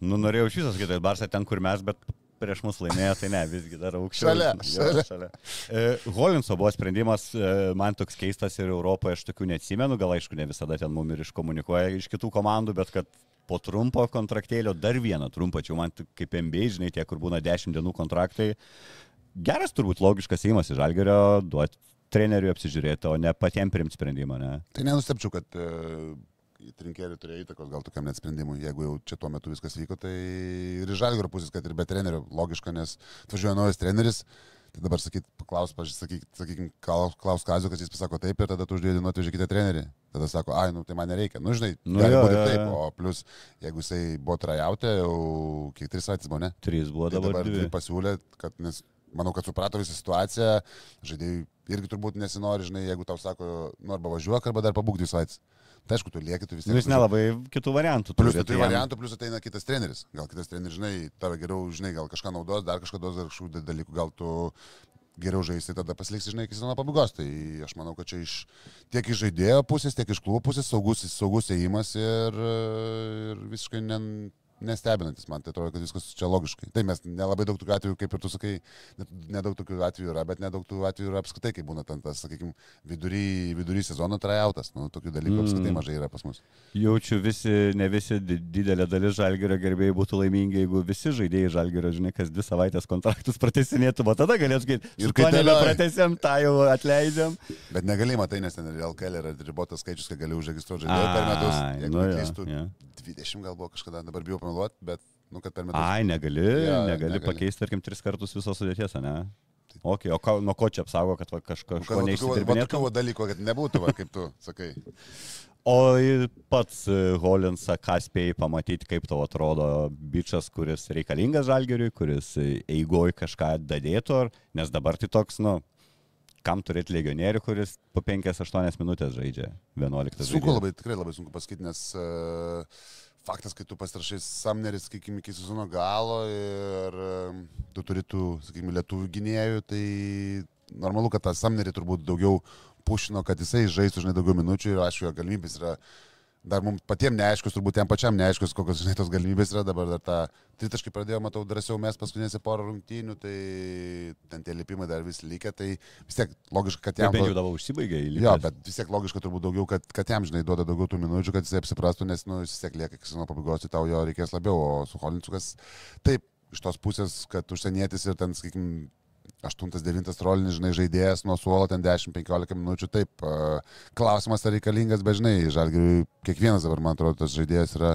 A: Nu, norėjau iš viso sakyti, Barsas ten, kur mes, bet prieš mus laimėjo, tai ne, visgi dar aukščiau.
B: Šalia, šalia.
A: Jo, šalia. E, Holinso buvo sprendimas, e, man toks keistas ir Europoje aš tokių neatsimenu, gal aišku, ne visada ten mum ir iškomunikuoja iš kitų komandų, bet kad po trumpo kontraktėlio dar vieną trumpą, čia man kaip MBA, žinai, tie, kur būna 10 dienų kontraktai. Geras turbūt logiškas įimas į Žalgerio duoti treneriui apsižiūrėti, o ne patiems primti sprendimą. Ne?
B: Tai nenustepčiau, kad uh, trinkeriai turėjo įtakos gal tokiam net sprendimui, jeigu jau čia tuo metu viskas vyko, tai ir Žalgerio pusės, kad ir be trenerio logiška, nes atvažiuoja naujas treneris. Tai dabar sakyt, paklaus, sakykim, sakykim, klaus Kazio, kad jis pasako taip ir tada tu už dviejų dienų atveži kitą trenerį. Tada sako, ai, nu tai man nereikia. Nu, žinai,
A: Nu,
B: gali
A: jo,
B: būti
A: jo,
B: taip.
A: jo.
B: O plus, jeigu jisai buvo trajautė, jau kiek tris savaitės buvo, ne?
A: Trys buvo
B: Tai
A: dabar,
B: dabar pasiūlė, kad, nes manau, kad suprato visą situaciją, žaidėjai irgi turbūt nesinori, žinai, jeigu tau sako, nu arba važiuok, arba dar pabūk dvi savaitės. Tai aišku, tu lieki, tu vis tiek.
A: Nu, jis nelabai kitų variantų
B: Plus
A: turi tai
B: variantų, plus ateina kitas treneris. Gal kitas treneris, žinai, tave geriau, žinai, gal kažką naudos, dar kažką duos, dar kažkokių dalykų, gal tu geriau žaisti, tada pasiliksi, žinai, iki sezono pabaigos. Tai aš manau, kad čia iš, tiek iš žaidėjo pusės, tiek iš klubo pusės saugus, saugus ėjimas ir, ir visiškai ne, nestebinantis, man tai atrodo, kad viskas čia logiškai. Tai mes nelabai daug tokių atvejų, kaip ir tu sakai, nedaug tokių atvejų yra, bet nedaug tų atvejų yra apskritai, kai būna ten tas, sakykime, vidury, vidury sezono trajautas. Nu, tokių dalykų
A: Mm.
B: apskritai mažai yra pas mus.
A: Jaučiu visi, ne visi di- didelė dalis žalgerio gerbėjai būtų laimingi, jeigu visi žaidėjai žalgerio, žinai, kas dvi savaitės kontraktus pratesinėtų, o tada galėtų sakyti,
B: Ir kai
A: nebepratesėm, tą jau atleidžiam.
B: Bet negali matai, nes ten ir LKL yra ribotas skaičius, kai gali užregistruoti žaidėjų per metus. Jeigu
A: nu
B: neklystu,
A: jo.
B: 20 gal buvo kažkada, dabar bijau pameluoti, bet, nu, kad per metus.
A: Ai, negali,
B: Jo,
A: negali
B: negali.
A: pakeisti, tarkim, tris kartus visos sudėties, ne? Ok, o ką, nuo ko čia apsaugo, kad va, kažko,
B: Nu,
A: kažko
B: va
A: neišsidirbinėtų?
B: tokių va dalykų, kad nebūtų, va, kaip tu sakai.
A: O pats e, Holinsą, ką spėjai pamatyti, kaip tau atrodo bičias, kuris reikalingas žalgeriui, kuris e, eigoj kažką dadėtų, ar- nes dabar tai toks, nu, kam turėti legionierių, kuris po 5-8 minutės žaidžia 11.
B: Sunku labai, tikrai labai sunku pasakyti, nes uh, faktas, kai tu pasirašai Samneris, sakykime, iki sezono galo ir tu turi tų, sakykime, lietuvių gynėjų, tai normalu, kad tą Samnerį turbūt daugiau pušino, kad jisai žaistų, žinai, daugiau minučių ir aišku, jo galimybės yra dar mums patiems neaiškus, turbūt tiem pačiam neaiškus, kokios, žinai, tos galimybės yra dabar dar tą tritaškai pradėjo, matau, drąsiau mes paskutinėse porą rungtynių, tai ten tie lipimai dar vis likę, tai vis tiek logiška, kad jam...
A: Bent jau dabar užsibaigė į
B: Jo, bet vis tiek logiška turbūt daugiau, kad, kad jam, žinai, duoda daugiau tų minučių, kad jisai apsiprastų, nes, nu, vis tiek lieka, kai nuo pabaigos, tai tau jo reikės labiau, o su Holincukas, taip, iš tos pusės, kad užsienietis ir ten, sakykime, 8-9 rolinis, žinai, žaidėjas nuo suolo ten 10-15 minučių, taip, klausimas ar reikalingas, bet žinai, žalgiui kiekvienas dabar, man atrodo, tas žaidėjas yra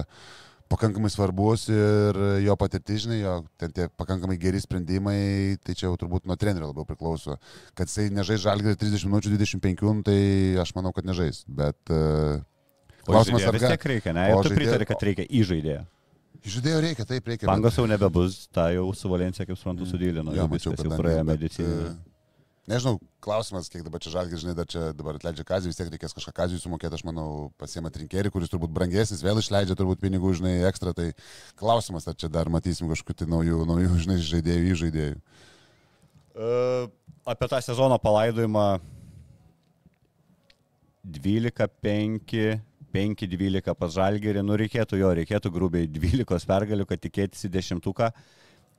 B: pakankamai svarbus ir jo patirtis, žinai, jo ten tie pakankamai geri sprendimai, tai čia jau turbūt nuo trenerio labiau priklauso. Kad jisai nežais žalgiui 30 minučių 25, nu, tai aš manau, kad nežais, bet... Uh,
A: klausimas, ar vis tiek reikia, ne? Ir tu pritari, kad reikia įžaidėjo.
B: Žaidėjo reikia, taip reikia.
A: Pangos bet... jau nebebus, tą jau su Valencija, kaip suprantu, mm. sudėlino.
B: Jo, mačiau,
A: kad jau praėjo mediciną.
B: Nežinau, klausimas, kiek dabar čia žalgi, žinai, dar čia dabar atleidžia kazį, vis tiek reikės kažką kazį sumokėti, aš manau, pasiema trinkerį, kuris turbūt brangesnis, vėl išleidžia turbūt pinigų, žinai, ekstra, tai klausimas, ar čia dar matysim kažkokių tai naujų, naujų, žinai, žaidėjų, įžaidėjų.
A: Uh, apie tą sezono palaidojimą 12-5 5-12 pas Žalgerį, nu reikėtų jo, reikėtų grubiai 12 pergalių, kad tikėtis į dešimtuką.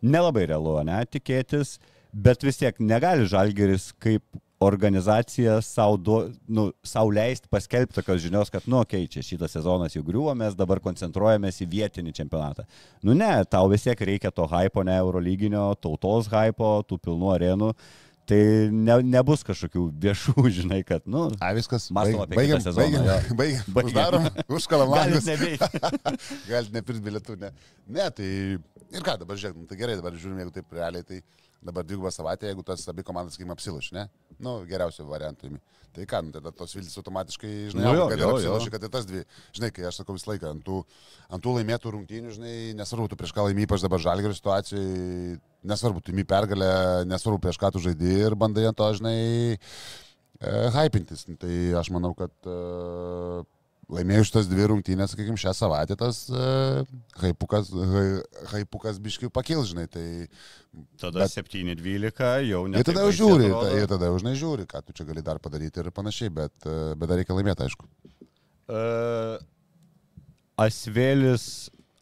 A: Nelabai realu, ne, tikėtis, bet vis tiek negali Žalgeris kaip organizacija savo nu, sau leisti paskelbti tokios žinios, kad, nu, okei, okay, čia šitas sezonas jau griuvo, mes dabar koncentruojamės į vietinį čempionatą. Nu ne, tau vis tiek reikia to hypo, ne Eurolyginio, tautos hypo, tų pilnų arenų. Tai ne, nebus kažkokių viešų, žinai, kad, nu,
B: A, viskas.
A: Mąstom apie baigiam, sezoną.
B: Baigiam, baigiam, baigiam. Uždarom, užkalam langus.
A: Galite
B: nepirkti bilietų, ne. Ne, tai ir ką dabar žiūrėk, nu, tai gerai, dabar žiūrim, jeigu taip realiai, tai dabar dvigubą savaitę, jeigu tas abi komandas, sakykim, apsilaš, ne? Nu, geriausiu variantu. Tai ką, nu, tada tos viltis automatiškai, žinai, nu, jo, kad ir apsilaši, kad ir tas dvi, žinai, kai aš sakau visą laiką, ant tų, ant tų laimėtų rungtynių, žinai, nesvarbu, tu prieš ką laimė, ypač dabar žalgerio situacijai, nesvarbu, tu įmi pergalę, nesvarbu prieš ką tu žaidži ir bandai ant to, žinai, e, hypintis. Tai aš manau, kad e, laimėjus šitas dvi rungtynės, sakykime, šią savaitę tas uh, haipukas, haipukas biškių pakil, žinai. Tai,
A: tada bet, 7-12 jau ne.
B: Ir tada jau žiūri, ta, ir tada jau žinai žiūri, ką tu čia gali dar padaryti ir panašiai, bet, uh, bet dar reikia laimėti, aišku.
A: Uh, Asvėlis,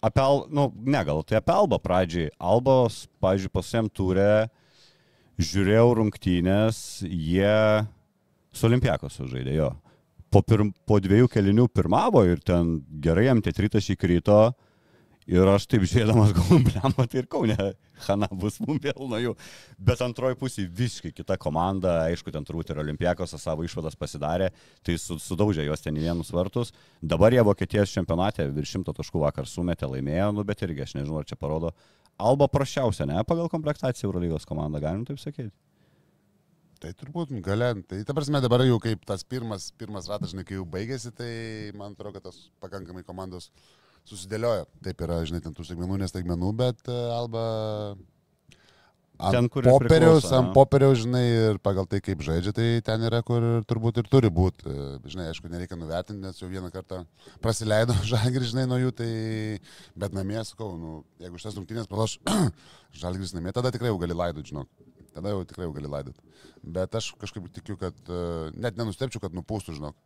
A: apie, nu, ne gal, tai apie Albą pradžiai. Albos, pažiūrėjau, pasiam turė, žiūrėjau rungtynės, jie su Olimpiakos sužaidė jo po, pirm, po dviejų kelinių pirmavo ir ten gerai jam tie tritašiai krito. Ir aš taip žiūrėdamas galvom, blemo, tai ir kaunė, Hana bus mums vėl nuo jų. Bet antroji pusė visiškai kita komanda, aišku, ten turbūt ir Olimpiakos savo išvadas pasidarė, tai sudaužė juos ten į vienus vartus. Dabar jie Vokietijos čempionate virš šimto taškų vakar sumetė, laimėjo, nu bet irgi aš nežinau, ar čia parodo. Alba prašiausia, ne, pagal komplektaciją Eurolygos komanda, galim taip sakyti.
B: Tai turbūt gale, tai ta prasme dabar jau kaip tas pirmas, pirmas ratas, žinai, kai jau baigėsi, tai man atrodo, kad tos pakankamai komandos susidėliojo. Taip yra, žinai, ten tų segmenų, nestaigmenų, bet uh, Alba ten, popieriaus, ant popieriaus, žinai, ir pagal tai, kaip žaidžia, tai ten yra, kur turbūt ir turi būti. E, žinai, aišku, nereikia nuvertinti, nes jau vieną kartą prasileido žalgris, žinai, nuo jų, tai bet namie, sakau, nu, jeigu šitas rungtynės pralaš žalgris namie, tada tikrai jau gali laidoti, žinok tada jau tikrai jau gali laidoti. Bet aš kažkaip tikiu, kad uh, net nenustepčiau, kad nupūstų, žinok.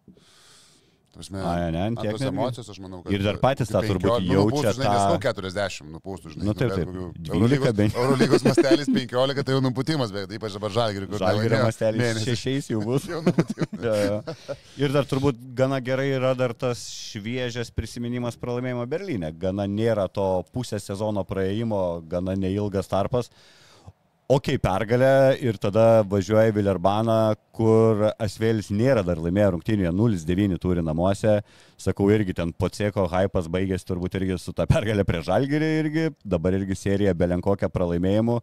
A: Prasme, A, ne, ant tiek
B: emocijos, aš manau, kad...
A: Ir dar patys tą turbūt jaučia. Nu,
B: žinai, tą... Nesakau 40 nupūstų, žinai.
A: Nu, taip, taip.
B: Eurolygos, bent... Eurolygos mastelis 15, tai jau nupūtimas, bet ypač dabar žalgirių, kur...
A: Žalgirio mastelis 6 jau bus. jau ja, ja. Ir dar turbūt gana gerai yra dar tas šviežias prisiminimas pralaimėjimo Berlyne. Gana nėra to pusės sezono praėjimo, gana neilgas tarpas ok, pergalę ir tada važiuoja į Vilerbaną, kur Asvėlis nėra dar laimėję rungtynėje, 0-9 turi namuose. Sakau, irgi ten pocieko hypas baigėsi turbūt irgi su tą pergalę prie Žalgirį irgi, dabar irgi serija belenkokią pralaimėjimų.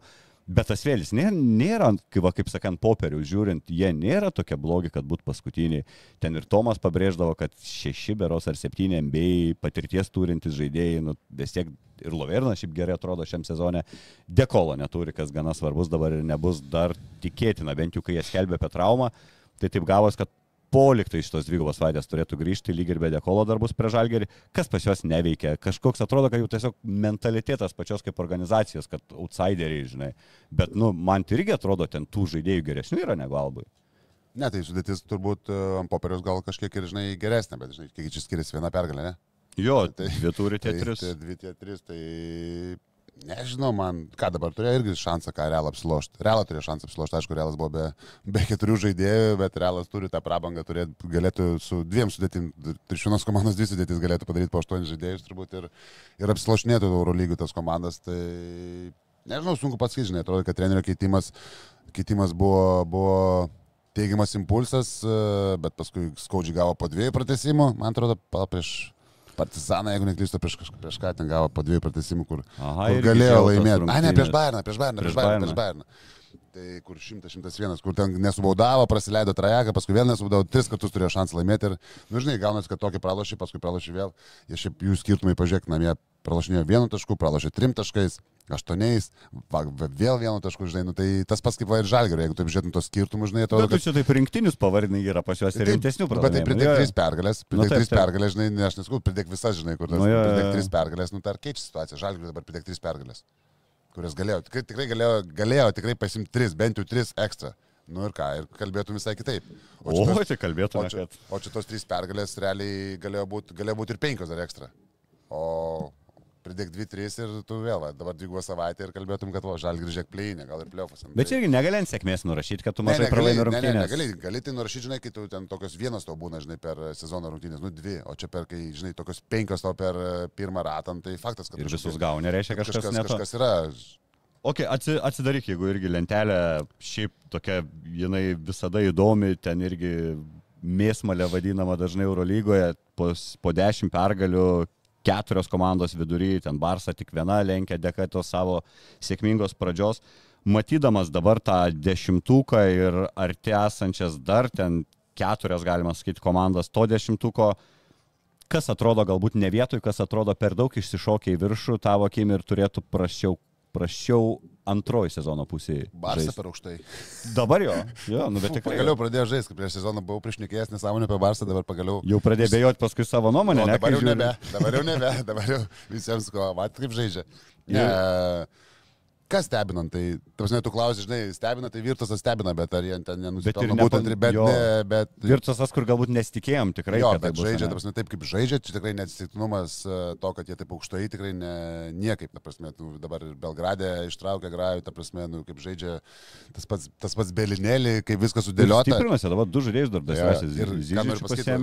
A: Bet tas vėlis nėra, nėra kaip, va, kaip sakant, popierių žiūrint, jie nėra tokie blogi, kad būtų paskutiniai. Ten ir Tomas pabrėždavo, kad šeši beros ar septyni MBA patirties turintys žaidėjai, nu, vis tiek ir Loverna šiaip gerai atrodo šiam sezone. Dekolo neturi, kas gana svarbus dabar ir nebus dar tikėtina, bent jau kai jie skelbė apie traumą. Tai taip gavos, kad poliktai šitos dvigubos vaidės turėtų grįžti lyg ir be dekolo darbus prie žalgerį, kas pas juos neveikia. Kažkoks atrodo, kad jau tiesiog mentalitetas pačios kaip organizacijos, kad outsideriai, žinai. Bet, nu, man tai irgi atrodo, ten tų žaidėjų geresnių yra negu Albai.
B: Ne, tai sudėtis turbūt e, ant popieriaus gal kažkiek ir, žinai, geresnė, bet, žinai, kiek čia skiriasi viena pergalė, ne?
A: Jo,
B: Tai-
A: dvi turi tie
B: Tai,
A: tris.
B: tai dvi tie tris, tai nežinau, man, ką dabar turėjo irgi šansą, ką Real apsilošti. Real turėjo šansą apsilošti, aišku, Realas buvo be, be keturių žaidėjų, bet Realas turi tą prabangą, turėt, galėtų su dviem sudėtim, iš vienos komandos dvi sudėtis galėtų padaryti po aštuonis žaidėjus turbūt ir, ir apsilošinėtų Euro lygų tas komandas. Tai nežinau, sunku pasakyti, žinai, atrodo, kad trenerio keitimas, keitimas buvo, buvo teigiamas impulsas, e, bet paskui skaudžiai gavo po dviejų pratesimų, man atrodo, prieš Partizaną, jeigu neklystu, prieš, prieš ką ten gavo po dviejų pratesimų, kur,
A: Aha,
B: kur galėjo laimėti. A, ne, prieš. Bayerną, prieš Bayerną,
A: Prieš
B: Bayerną. prieš Bayerną. Tai kur 100-101, kur ten nesubaudavo, praleido trajeką, paskui vėl nesubaudavo, tris kartus turėjo šansą laimėti ir, nu žinai, gaunasi, kad tokį pralošį, paskui pralošį vėl. Jie šiaip jų skirtumai, pažiūrėk, namie pralošinėjo vienu tašku, pralošė trim taškais, aštuoniais, vėl vienu tašku, žinai, nu, tai tas pats kaip va ir žalgerio, jeigu taip žiūrėtum tos skirtumus, žinai, atrodo,
A: Bet tu čia taip rinktinius pavardinai yra pas juos ir rimtesnių
B: nu, Bet tai
A: pralaimėjimų.
B: pridėk tris pergalės,
A: Nu,
B: pridėk
A: taip,
B: tris pergalės, žinai, ne aš nesakau, pridėk visas, žinai, kur tas
A: Nu, jo,
B: pridėk tris pergalės, nu, tai ar keičia situaciją, žalgiui dabar pridėk tris pergalės, kurias galėjo, tikrai, tikrai galėjo, galėjo tikrai pasimti tris, bent jau tris ekstra. Nu ir ką, ir kalbėtum visai kitaip.
A: O,
B: šitos-
A: tai kalbėtume,
B: o, čia, o čia tos trys pergalės realiai galėjo būti galėjo būt ir penkios dar ekstra. O pridėk dvi, trys ir tu vėl, dabar dvigubą savaitę ir kalbėtum, kad va, žalgiui grįžėk pleinę, gal ir pliofas.
A: Bet čia irgi negali ant sėkmės nurašyti, kad tu
B: Ne,
A: mažai
B: negali,
A: pralaimi
B: ne, ne,
A: rungtynės.
B: negali, gali tai nurašyti, žinai, kai tu ten tokios vienos to būna, žinai, per sezono rungtynės, nu dvi, o čia per, kai, žinai, tokios penkios to per e, pirmą ratą, nu, tai faktas, kad
A: Ir visus gauni, reiškia kažkas,
B: kažkas,
A: ne
B: kažkas yra.
A: Ok, atsi, atsidaryk, jeigu irgi lentelė šiaip tokia, jinai visada įdomi, ten irgi mėsmalė vadinama dažnai Eurolygoje, po, po dešimt pergalių keturios komandos vidury, ten Barsa tik viena lenkia dėka tos savo sėkmingos pradžios. Matydamas dabar tą dešimtuką ir arti esančias dar ten keturias, galima sakyti, komandas to dešimtuko, kas atrodo galbūt ne vietoj, kas atrodo per daug išsišokia į viršų, tavo akim ir turėtų prašiau, prašiau antroji sezono pusėje.
B: Barsą per aukštai.
A: Dabar jo, jo, nu tikrai.
B: Pagaliau pradėjau žaisti, prieš sezoną buvau priešnekėjęs nesąmonę apie Barsą, dabar pagaliau.
A: Jau pradėjo bejoti paskui savo nuomonę,
B: O,
A: ne?
B: dabar jau nebe, dabar jau nebe, dabar jau visiems ko, mat kaip žaidžia. Ne, kas stebinant, tai, tavas net tu klausi, žinai, stebina, tai virtusas stebina, bet ar jie ten nenusipelno būtent, bet,
A: jo.
B: ne, bet
A: Virtus tas, kur galbūt nesitikėjom tikrai.
B: Jo,
A: tai
B: bet
A: bus,
B: žaidžia,
A: ane?
B: ta prasme, taip kaip žaidžia, čia tikrai neatsitiktinumas e, to, kad jie taip aukštai tikrai ne, niekaip, ta prasme, nu, dabar ir Belgrade ištraukia grajų, ta prasme, nu, kaip žaidžia tas pats, tas pats Belinėlį, kaip viskas sudėliota.
A: Stiprinasi, dabar du žaidėjus dar
B: Jo,
A: dasvesi.
B: ir ką noriu pasakyti,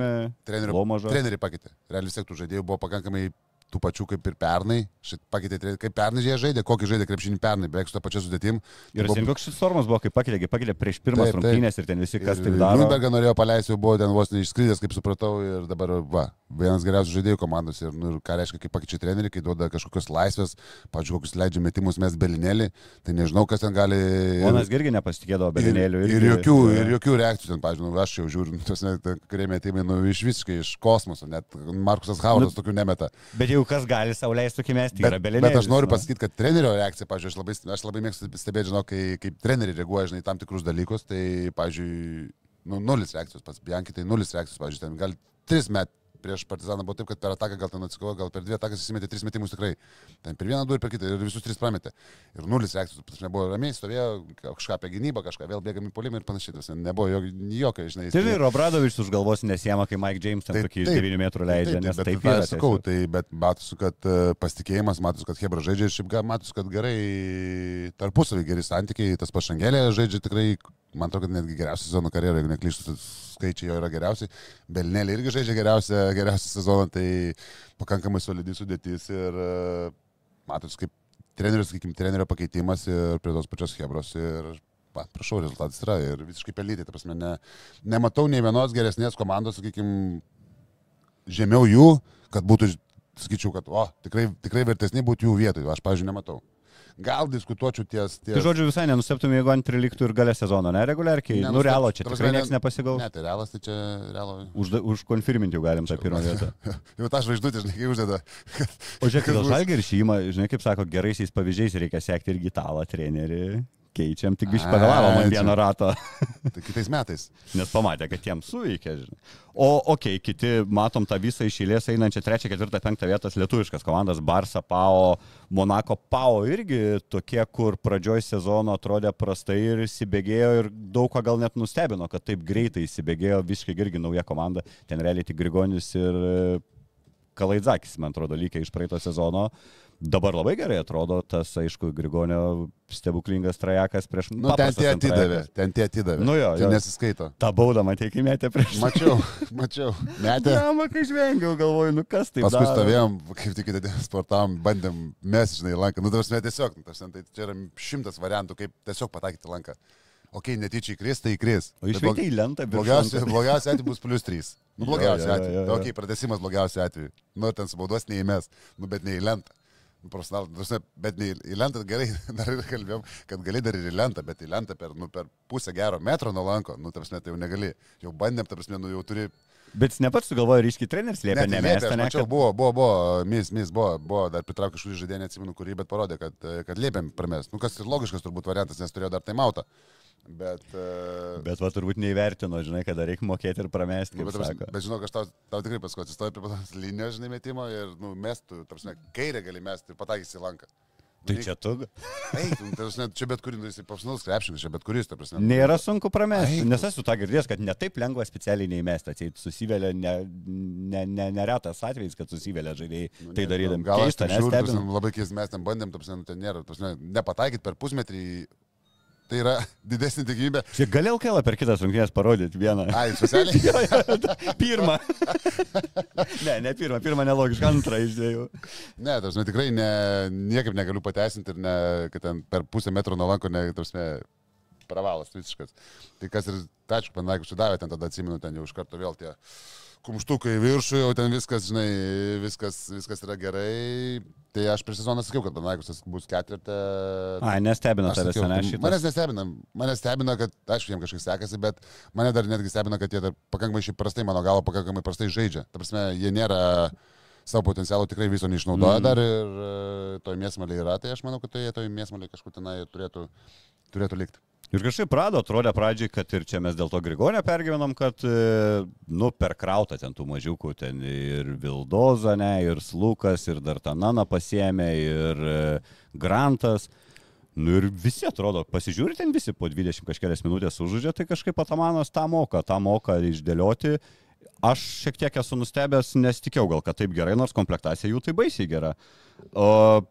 B: trenerių pakeitė. Realiai vis tiek tų žaidėjų buvo pakankamai tų pačių kaip ir pernai. Šit pakeitė, kaip pernai jie žaidė, kokį žaidė krepšinį pernai, beveik su tą pačią sudėtim.
A: Ir
B: Tai buvo-
A: koks šis formas buvo, kai pakeitė, pakeitė prieš pirmas rungtynės ir ten visi kas
B: Ir
A: taip daro.
B: Liunbergą norėjo paleisti, jau buvo ten vos neišskridęs, kaip supratau, ir dabar, va, vienas geriausių žaidėjų komandos. Ir, nu, ir ką reiškia, kai pakeičia trenerių, kai duoda kažkokios laisvės, pažiūrėjau, kokius leidžia metimus mes belinėlį, tai nežinau, kas ten gali...
A: Ponas irgi nepasitikėdavo
B: Ir,
A: Belinėliu.
B: ir, jokių, ir jokių reakcijų, ten, pažiūrėjau, nu, aš jau žiūriu, nu, tos kurie metimai, nu, iš visiškai iš kosmoso, net Markusas Haudas tokių nemeta.
A: Bet jau kas gali sauliaisti tokį mesti,
B: Bet,
A: yra Belinėlis.
B: bet aš noriu
A: nu.
B: pasakyti, kad trenerio reakcija, pažiūrėjau, aš labai, aš labai mėgstu stebėti, žinau, kai, kaip treneriai reaguoja, žinai, tam tikrus dalykus, tai, pažiūrėjau, nu, nulis reakcijos, pats Bianchi, tai nulis reakcijos, pažiūrėjau, ten gal tris met prieš partizaną buvo taip, kad per ataką gal ten atsikovo, gal per dvi atakas įsimetė tris metimus tikrai. Ten per vieną, du ir per kitą, ir visus tris prametė. Ir nulis reakcijos, tas nebuvo ramiai, stovėjo kažką apie gynybą, kažką vėl bėgami polimą ir panašiai, tas nebuvo jokio, jokio žinai.
A: Tai ir Obradovičius už galvos nesiema, kai Mike James ten
B: Tai
A: tokį iš
B: taip,
A: 9 metrų leidžia, nes
B: bet
A: taip
B: tą
A: yra.
B: ir Sakau, tai, bet matosi, kad e, pasitikėjimas, matosi, kad Hebra žaidžia ir šiaip matosi, kad gerai tarpusavį geri santykiai, tas pašangelė žaidžia tikrai, man atrodo, kad netgi geriausią sezono karjerą, jeigu neklystu, skaičiai jo yra geriausi. Belnelė irgi žaidžia geriausią, geriausią sezoną, tai pakankamai solidi sudėtis ir e, matosi, kaip trenerio, sakykime, trenerio pakeitimas ir prie tos pačios Hebros ir Va, prašau, rezultatas yra ir visiškai pelyti. Ta prasme, ne, nematau nei vienos geresnės komandos, sakykime, žemiau jų, kad būtų, sakyčiau, kad, o, tikrai, tikrai vertesni būtų jų vietoj. Aš, pavyzdžiui, nematau. Gal diskutuočiau ties... ties...
A: Tai žodžiu, visai nenusteptum, jeigu antri liktų ir galę sezono, ne reguliarkiai. Nu, realo čia tikrai niekas
B: ne-
A: nepasigaus.
B: Ne, tai realas, tai čia realo.
A: Už, užkonfirminti jau galim tą pirmą vietą.
B: Jau tą žvaigždutę, žinai, kai uždeda.
A: O
B: Kas
A: dėl žalgį ir šeimą, žinai, kaip sako, geraisiais pavyzdžiais reikia sekti irgi italą trenerį. Keičiam, tik biškai pavėlavo man
B: Ai,
A: vieną
B: čia-
A: ratą,
B: Tai kitais metais.
A: nes pamatė, kad jiems suveikia, žinai. O, okei, okay, kiti matom tą visą iš eilės einančią trečią, ketvirtą, penktą vietas lietuviškas komandas - Barça, Pau, Monako, Pau irgi tokie, kur pradžioj sezono atrodė prastai ir įsibėgėjo ir daug ką gal net nustebino, kad taip greitai įsibėgėjo visiškai irgi nauja komanda, ten realiai tik Grigonis ir Kalaidzakis, man atrodo, lygiai iš praeito sezono. Dabar labai gerai atrodo tas, aišku, Grigonio stebuklingas trajekas prieš...
B: Nu, ten tie atidavė,
A: trajekas.
B: ten tie atidavė.
A: Nu jo,
B: Tai
A: jo.
B: nesiskaito.
A: Ta bauda, matai, kai metė prieš...
B: Mačiau, mačiau. Metė.
A: Jama, kai žvengiau, galvoju, nu kas tai.
B: Paskui stovėjom, kaip tik įdėdėm sportavom, bandėm mes, žinai, lanką. Nu, tarsi tiesiog, nu, tarsi, tai čia yra šimtas variantų, kaip tiesiog pataikyti lanką. Ok, netyčia įkris, tai įkris.
A: O išveikė į lentą, bet...
B: Blogiausia, blogiausia atveju bus plus 3. Nu,
A: Jo,
B: blogiausia
A: jo, jo,
B: atveju.
A: jo.
B: Tai ok, pratesimas blogiausia atveju. Nu, ten su baudos neįmės, nu, bet ne į lentą. Profesional, prasme, bet ne į- lentą gerai, dar ir kalbėjom, kad gali dar ir į lentą, bet į lentą per, nu, per pusę gero metro nuo lanko, nu, tarsi, tai jau negali. Jau bandėm, tarsi, nu, jau turi
A: Bet jis ne pats sugalvojo, ryškiai treneris liepė
B: Ne, tai liepė,
A: nemesti,
B: aš
A: ne?
B: Mačiau,
A: kad-
B: buvo, buvo, buvo, mis, mis, buvo, buvo dar pritraukęs kažkurį žaidėją, neatsimenu kurį, bet parodė, kad, kad liepėm primest. Nu, kas ir logiškas turbūt variantas, nes turėjo dar taimautą. Bet, uh,
A: Bet va turbūt neįvertino, žinai, kada reikia mokėti ir pramesti,
B: nu, bet, prasme, bet žinau, kad aš tau, tau tikrai paskui atsistoju prie tos linijos, žinai, metimo ir, nu, mestų, tarsi, kairę gali mesti ir pataikysi į lanką.
A: Tai čia tu.
B: Eik, nu, ta prasme, čia bet kuris, nu, jis profesionalus krepšininkas, čia bet kuris, ta prasme. nu,
A: Nėra sunku pramesti,
B: Eik.
A: nes esu tą girdėjęs, kad netaip lengva specialiai neįmesti, atseit susivėlė ne, ne, ne, neretas atvejis, kad susivėlė žaidėjai
B: nu,
A: tai darydami.
B: Gal aš
A: Keista,
B: taip žiūriu, ta
A: nestebina.
B: prasme, labai keista, mes ten bandėm, ta prasme, nu, ten nėra, ta prasme, nepataikyti per pusmetrį, tai yra didesnė tikimybė.
A: Čia gali LKL per kitas rungtynės parodyti vieną.
B: Ai, specialiai.
A: Jo, jo, pirmą. ne, ne pirmą, pirmą nelogišką, antrą iš dviejų.
B: Ne, tarsi tikrai ne, niekaip negaliu pateisinti ir ne, kad ten per pusę metro nuo lanko, ne, tarsi pravalas visiškas. Tai kas ir, tai aišku, panaikus davė, ten tada atsimenu, ten jau iš karto vėl tie kumštukai viršų, jau ten viskas, žinai, viskas, viskas yra gerai. Tai aš prieš sezoną sakiau, kad panaikus bus ketvirtą.
A: Ai, nestebina
B: sakiau,
A: ne šitas.
B: Manęs nestebina, manęs stebina, kad, aišku, jiems kažkas sekasi, bet mane dar netgi stebina, kad jie dar pakankamai šiaip prastai, mano galo, pakankamai prastai žaidžia. Ta prasme, jie nėra savo potencialo tikrai viso neišnaudoja mm. dar ir e, toj mėsmalė yra, tai aš manau, kad tai toj mėsmalė kažkur tenai turėtų, turėtų likti.
A: Ir kažkaip prado, atrodė pradžiai, kad ir čia mes dėl to Grigonio pergyvenom, kad, e, nu, per krautą ten tų mažiukų, ten ir Vildoza, ne, ir Slukas, ir dar Tanana pasiemė, ir e, Grantas. Nu ir visi atrodo, pasižiūri ten visi po 20 kažkelias minutės užžaidžia, tai kažkaip Atamanas tą moka, tą moka išdėlioti. Aš šiek tiek esu nustebęs, nes tikėjau gal, kad taip gerai, nors komplektacija jų tai baisiai gera. O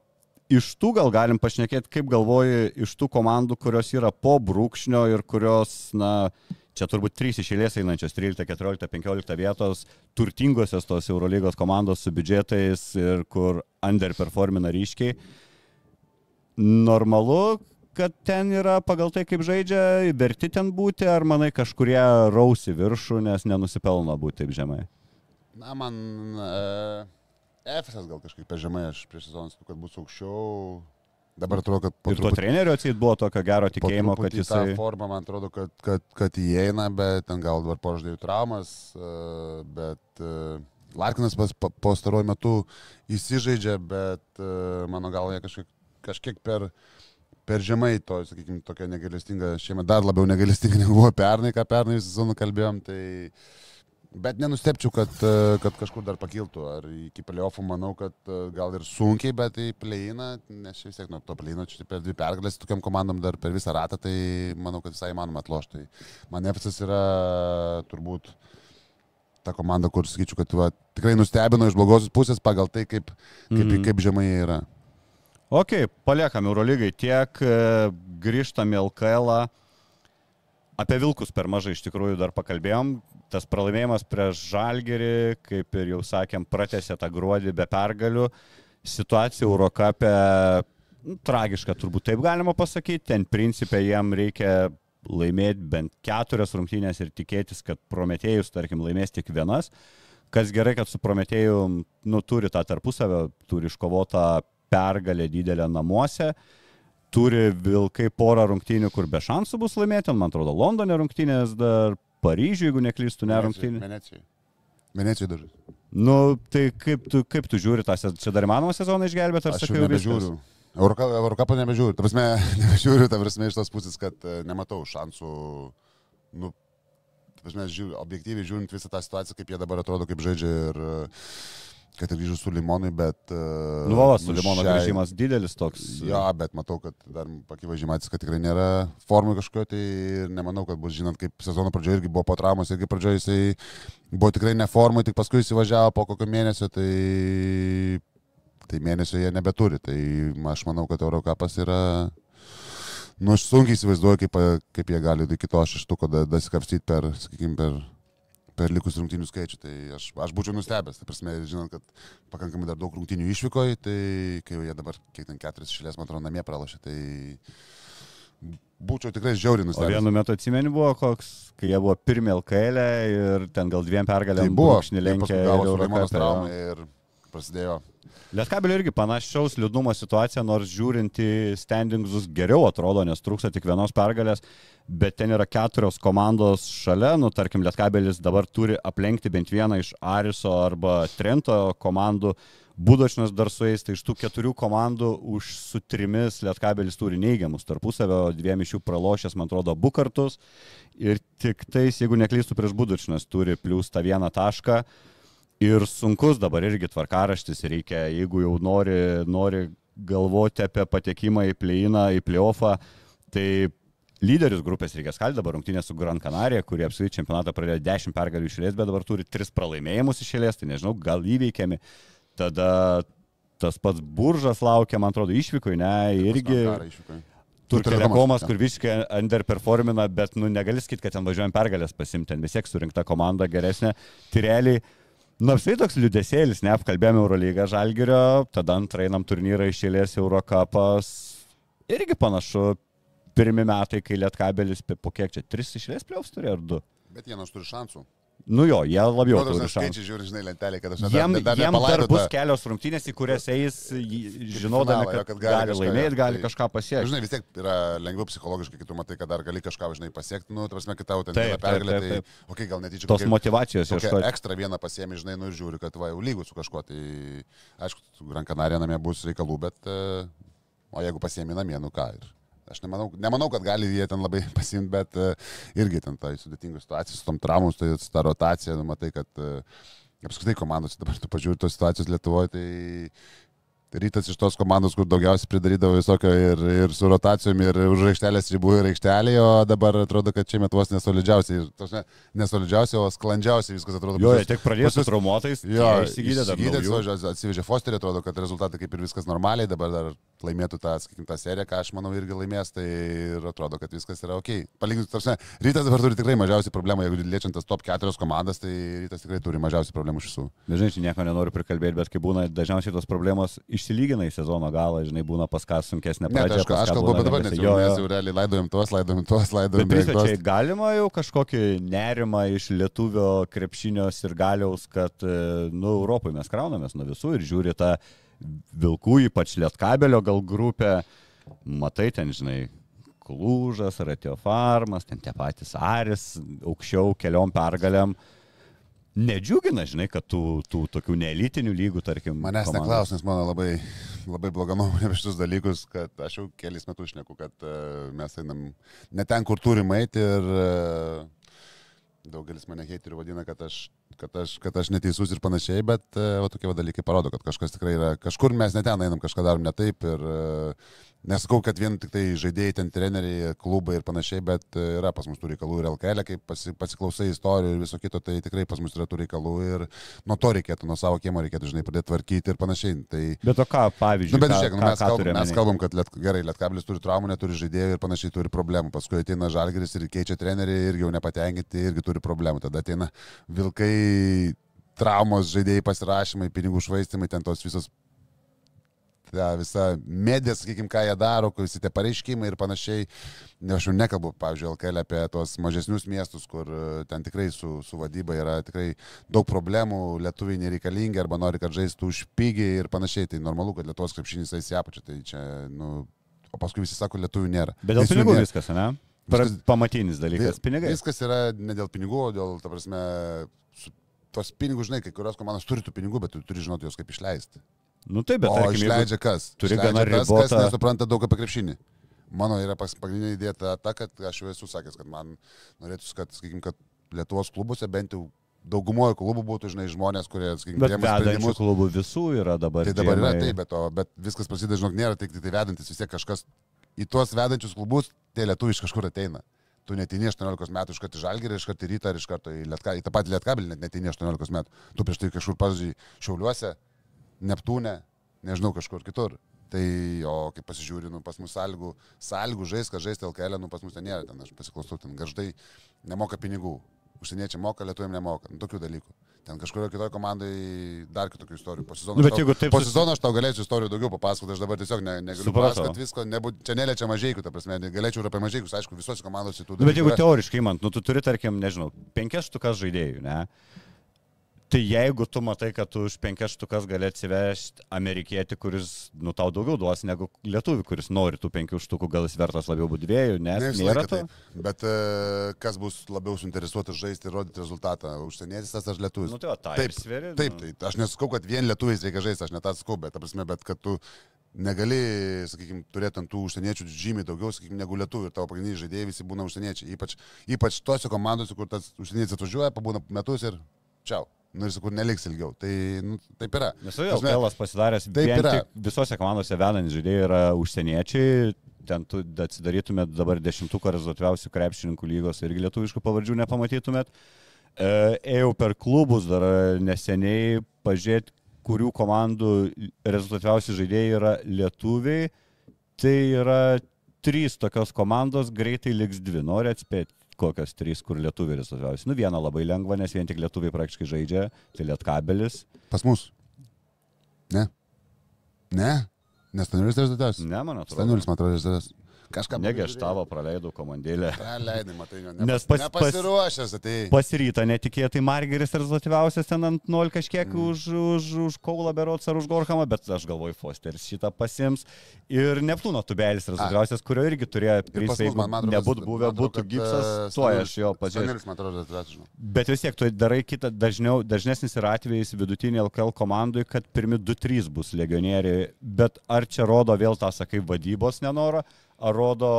A: iš tų gal galim pašnekėti, kaip galvoji, iš tų komandų, kurios yra po brūkšnio ir kurios, na, čia turbūt trys iš eilės einančios 13, 14, 15 vietos, turtingosios tos Eurolygos komandos su biudžetais ir kur underperformina ryškiai. Normalu, kad ten yra pagal tai, kaip žaidžia, verti ten būti, ar manai kažkurie rausi viršų, nes nenusipelno būti taip žemai.
B: Na, man e, Efesas gal kažkaip per žemai, aš prieš sezoną sakiau, kad bus aukščiau. Dabar atrodo, kad po
A: Ir to trenerio atseit buvo tokio gero
B: po
A: tikėjimo, kad
B: truputį tą
A: jisai...
B: formą, man atrodo, kad, kad, kad įeina, bet ten gal dabar poždėjų traumas, e, bet e, Larkinas pas- pa- pastaruoju metu įsižaidžia, bet e, mano galva jie kažkiek, kažkiek per, per žemai to, sakykime, tokia negalestinga, šiemet dar labiau negalestinga negu buvo pernai, ką pernai visą sezoną kalbėjom, tai Bet nenustepčiau, kad, e, kad kažkur dar pakiltų. Ar iki playoffų manau, kad e, gal ir sunkiai, bet į pleiną, nes vis tiek nuo to pleino, čia per dvi pergalės tokiam komandom dar per visą ratą, tai manau, kad visai įmanoma atlošti. Tai man Efesas yra turbūt ta komanda, kur sakyčiau, kad va, tikrai nustebino iš blogosios pusės pagal tai, kaip, kaip, mm. kaip žemai jie yra.
A: Ok, paliekam Eurolygai tiek, e, grįžtam į LKL. -ą. Apie Vilkus per mažai iš tikrųjų dar pakalbėjom. Tas pralaimėjimas prieš Žalgerį, kaip ir jau sakėm, pratęsė tą gruodį be pergalių. Situacija Eurocapė nu, tragiška, turbūt taip galima pasakyti. Ten principė jiem reikia laimėti bent keturias rungtynės ir tikėtis, kad Prometėjus, tarkim, laimės tik vienas. Kas gerai, kad su Prometėju nu, turi tą tarpusavę, turi iškovotą pergalę didelę namuose. Turi Vilkai porą rungtynių, kur be šansų bus laimėti. Man atrodo, Londone rungtynės dar, Paryžiuje, jeigu neklystų, ne rungtynės.
B: Venecijoje. Venecijoje dar.
A: Nu, tai kaip tu, kaip tu žiūri tą sezoną? Čia dar įmanoma sezoną išgelbėti, ar
B: Aš jau
A: sakai, jau
B: nebežiūriu.
A: viskas?
B: Eurokapą nebežiūriu, ta prasme, nebežiūriu, ta prasme, iš tos pusės, kad e, nematau šansų, nu, ta prasme, žiūriu, objektyviai žiūrint visą tą situaciją, kaip jie dabar atrodo, kaip žaidžia ir e, kad ir grįžus su Limonui, bet... e,
A: Nu, va, su Limono
B: šiai-
A: grįžimas didelis toks.
B: Jo, bet matau, kad dar akivaizdžiai matys, kad tikrai nėra formų kažkokio, tai ir nemanau, kad bus, žinant, kaip sezono pradžioje irgi buvo po traumos, irgi pradžioje jisai buvo tikrai ne formui, tik paskui įsivažiavo po kokio mėnesio, tai, tai mėnesio jie nebeturi. Tai aš manau, kad Eurocapas yra, nu, aš sunkiai įsivaizduoju, kaip, kaip jie gali iki to šeštuko da- dasikapstyti per, sakykime, per per likus rungtinių skaičių, tai aš, aš būčiau nustebęs, tai prasme, žinant, kad pakankamai dar daug rungtinių išvykoje, tai kai jie dabar, kiek ten keturis šilės, man atrodo, namie pralašė, tai būčiau tikrai žiauriai
A: O vienu metu atsimeni buvo koks, kai jie buvo pirmie LKL ir ten gal dviem pergalėm
B: Tai buvo,
A: brūkšnį
B: ir
A: lenkė.
B: paskui
A: ir
B: gavo traumą ir prasidėjo.
A: Lietkabelio irgi panašiaus liūdnumo situacija, nors žiūrint į standingsus geriau atrodo, nes trūksta tik vienos pergalės, bet ten yra keturios komandos šalia, nu tarkim, Lietkabelis dabar turi aplenkti bent vieną iš Ariso arba Trento komandų, Budošnas dar su jais, tai iš tų keturių komandų už su trimis Lietkabelis turi neigiamus tarpusavio, dviem iš jų pralošęs, man atrodo, abu kartus. Ir tik tais, jeigu neklystų prieš Budošnas, turi plus tą vieną tašką. Ir sunkus dabar irgi tvarkaraštis reikia, jeigu jau nori, nori galvoti apie patekimą į pleiną, į playoffą, tai lyderius grupės reikia skalti dabar rungtynė su Gran Canaria, kurie apskritai čempionatą pradėjo 10 pergalių išėlės, bet dabar turi 3 pralaimėjimus išėlės, tai nežinau, gal įveikiami. Tada tas pats buržas laukia, man atrodo, išvykoj, ne, irgi.
B: Jo.
A: kur visiškai underperformina, bet, nu, negali sakyti, kad ten važiuojam pergalės pasimti, ten vis tiek surinkta komanda geresnė. Tai realiai, nors tai toks liūdėsėlis, neapkalbėjome Eurolygą Žalgirio, tada antrą einam turnyrą išėlės Eurocapas. Irgi panašu, pirmi metai, kai Lietkabelis po kiek čia, tris išėlės pliaus turi ar du?
B: Bet vienas turi šansų.
A: Nu jo, jie labiau
B: Jau
A: turi
B: tas skaičiai žiūri, žinai, lentelė, kad aš
A: Jiem, jiem dar
B: nepalaidota.
A: bus kelios rungtynės, į kurias eis, žinodami,
B: finalą, jo,
A: kad,
B: kad gali
A: gali laimėti,
B: jo,
A: gali
B: tai-
A: kažką pasiekti.
B: Žinai, vis tiek yra lengviau psichologiškai, kai tu matai, kad dar gali kažką, žinai, pasiekti, nu, tarsi, kai tau ten pergalę,
A: taip,
B: tai, okei, gal netyčia
A: Tos
B: kokia-
A: motivacijos ieškoti.
B: ekstra vieną pasiemi, žinai, nu ir žiūri, kad va, jau lygus su kažkuo. Tai aišku, Gran Canaria namie bus reikalų, bet e, o jeigu pasiemi namie, nu ką. Ir aš nemanau, nemanau, kad gali jie ten labai pasimti, bet e, irgi ten tai sudėtingos situacijos, su tom traumom, tai ta rotacija, nu, matai, kad e, apskritai komandos, dabar tu pažiūri tos situacijos Lietuvoje, tai Rytas iš tos komandos, kur daugiausiai pridarydavo visokio ir, ir su rotacijom, ir už aikštelės ribų, ir aikštelėje, o dabar atrodo, kad čia metuos nesolidžiausiai. Ir tos ne, nesolidžiausiai, o sklandžiausiai viskas atrodo.
A: Jo,
B: pas
A: jie
B: juos-
A: tik pradėjo su traumuotais,
B: Jo,
A: įsigydė dar
B: įsigydė, atsivežė Fosterį, atrodo, kad rezultatai kaip ir viskas normaliai, dabar dar laimėtų tą, sakykime, tą seriją, ką aš manau irgi laimės, tai ir atrodo, kad viskas yra ok. Palyginti, tarsi, rytas dabar turi tikrai mažiausiai problemų, jeigu liečiant tas top 4 komandas, tai rytas tikrai turi mažiausiai problemų iš visų.
A: Žinai, čia nieko nenoriu prikalbėti, bet kai būna, dažniausiai tos problemos išsilygina į sezono galą, žinai, būna pas ką sunkesnė
B: Ne, tai
A: pradžia.
B: aš, aš kalbu apie dabar,
A: lengvesnė.
B: jau, mes jau realiai laidojam tuos, laidojam tuos, laidojam
A: Bet
B: beveik
A: pristačiai,
B: tuos.
A: galima jau kažkokį nerimą iš lietuvio krepšinio ir galiaus, kad, e, nu, Europoje mes kraunamės nuo visų ir žiūri tą vilkų, ypač lietkabelio gal grupę, matai ten, žinai, Klūžas, Ratio Farmas, ten tie patys Aris, aukščiau keliom pergalėm. Nedžiugina, žinai, kad tų, tų tokių neelitinių lygų, tarkim.
B: Manęs
A: komandos-
B: neklaus, nes mano labai, labai bloga nuomonė apie šitus dalykus, kad aš jau kelis metus šneku, kad uh, mes einam ne ten, kur turim eiti ir uh, daugelis mane heiterių vadina, kad aš, kad, aš, kad aš neteisus ir panašiai, bet uh, va, tokie va dalykai parodo, kad kažkas tikrai yra, kažkur mes ne ten einam, kažką darom ne taip ir nesakau, kad vien tik tai žaidėjai, ten treneriai, klubai ir panašiai, bet uh, yra pas mus tų reikalų ir LKL, kai pasi, pasiklausai istorijų ir viso kito, tai tikrai pas mus yra tų reikalų ir nuo to reikėtų, nuo savo kiemo reikėtų, žinai, pradėti tvarkyti ir panašiai. Tai,
A: Bet o ką, pavyzdžiui,
B: Nu, bet
A: ką-
B: žiūrėk, nu, mes,
A: ką
B: kalbam, mes kalbam, kad liet, gerai, Lietkabilis turi traumų, neturi žaidėjų ir panašiai turi problemų. Paskui ateina Žalgeris ir keičia trenerių irgi jau nepatenkinti, irgi turi problemų. Tada ateina Vilkai, traumos, žaidėjai pasirašymai, pinigų švaistimai, ten tos visos ta visa medija, sakykime, ką jie daro, visi tie pareiškimai ir panašiai. Aš jau nekalbu, pavyzdžiui, LKL apie tos mažesnius miestus, kur e, ten tikrai su, su vadyba yra tikrai daug problemų, lietuviai nereikalingi arba nori, kad žaistų už pigiai ir panašiai. Tai normalu, kad Lietuvos krepšinis eis į apačią. Tai čia, nu, o paskui visi sako, lietuvių nėra.
A: Bet dėl pinigų
B: nėra.
A: viskas, ne?
B: Viskas-
A: Pamatinis dalykas - pinigai.
B: Viskas yra ne dėl pinigų, o dėl, ta prasme, tos pinigus, žinai, kai kurios komandos turi tų pinigų, bet tu turi žinoti juos kaip išleisti.
A: Nu taip, bet
B: o
A: tarkim,
B: išleidžia kas?
A: turi
B: Išleidžia
A: gana
B: tas,
A: ribotą-
B: Kas nesupranta daug apie krepšinį. Mano yra pagrindinė idėja ta, ta, kad aš jau esu sakęs, kad man norėtųsi, kad, sakykime, kad Lietuvos klubuose bent jau daugumoje klubų būtų, žinai, žmonės, kurie, sakykime,
A: Bet vedančių klubų visų yra dabar.
B: Tai dabar yra taip, bet, o, bet viskas prasideda, žinok, nėra tik tai vedantis, vis tiek kažkas į tuos vedančius klubus, tie lietuviai iš kažkur ateina. Tu netini 18 metų iš karto į žalgerį, iš karto į rytą, iš karto į, lietka, į tą patį lietkabelį, net netini 18 metų. Tu prieš tai kažkur, pavyzdžiui, Šiauliuose, Neptūne, nežinau, kažkur kitur. Tai, o kai pasižiūri, nu, pas mus sąlygų, sąlygų žais, kad žaisti LKL, nu, pas mus ten nėra, ten aš pasiklausau, ten garždai nemoka pinigų. Užsieniečiai moka, lietuviam nemoka. Nu, tokių dalykų. Ten kažkurioje kitoje komandai dar kitokių istorijų. Po sezono,
A: Nu,
B: tau-
A: taip
B: po sezono aš tau galėčiau istorijų daugiau papasakoti, aš dabar tiesiog ne, negaliu papasakoti visko, nebūt, čia neliečia mažiekių, ta prasme, galėčiau ir apie mažiekius, aišku, visose komandose tų
A: Nu, bet jeigu teoriškai, man, nu, tu turi, tarkim, nežinau, penkias štukas žaidėjų, ne? Tai jeigu tu matai, kad tu už penkias štukas gali atsivežti amerikietį, kuris, nu, tau daugiau duos negu lietuvių, kuris nori tų penkių štukų, gal jis vertas labiau būti dviejų, ne?
B: Ne,
A: Nėra to.
B: taip. Bet e, kas bus labiau suinteresuotas žaisti ir rodyti rezultatą? Užsienietis tas ar lietuvis?
A: Nu, tai tą
B: taip,
A: sveri,
B: taip,
A: nu.
B: tai aš nesakau, kad vien lietuviais reikia žaisti, aš net tą sakau, bet, prasme, bet kad tu negali, sakykime, turėti ant tų užsieniečių žymiai daugiau, sakykime, negu lietuvių ir tavo pagrindiniai žaidėjai visi būna užsieniečiai. Ypač, ypač tose komandose, kur tas užsienietis atvažiuoja, pabūna metus ir čiau. Nu ir sakau, neliks ilgiau. Tai nu, taip yra.
A: Nes jau Kelas pasidaręs,
B: taip yra.
A: visose komandose vedant žaidėjai yra užsieniečiai. Ten tu atsidarytumėt dabar dešimtuko rezultatyviausių krepšininkų lygos irgi lietuviškų pavardžių nepamatytumėt. E, Ėjau per klubus dar neseniai pažiūrėti, kurių komandų rezultatyviausi žaidėjai yra lietuviai. Tai yra trys tokios komandos, greitai liks dvi. Nori atspėti, kokios trys, kur lietuviai rezultatyviausi. Nu vieną labai lengva, nes vien tik lietuviai praktiškai žaidžia, tai lietkabelis.
B: Pas mus. Ne? Ne? Nes Stanulis rezultatas.
A: Ne, man atrodo.
B: Stanulis, man atrodo, rezultatas. Kažką
A: Negi aš tavo praleidau komandėlę.
B: Praleidai, matai, ne,
A: Nes pas-
B: pas,
A: pas-
B: nepasiruošęs atėjai.
A: Pasiryta netikėtai Margeris rezultatyviausias ten ant 0 kažkiek
B: Mm.
A: už, už, už Kaulą Berots ar už Gorhamą, bet aš galvoju, Fosteris šitą pasims. Ir Neptūno tubelis rezultatyviausias, kurio irgi turėjo
B: pas
A: prisai,
B: mus, man,
A: nebūtų buvę, būtų
B: kad, e,
A: gipsas, tuo aš jo pažiūrėjau. Bet vis tiek tu darai kitą, dažniau, dažnesnis yra atvejis vidutinį LKL komandai, kad pirmi 2-3 bus legionieriai. Bet ar čia rodo vėl tą, sakai, vadybos nenorą, ar rodo,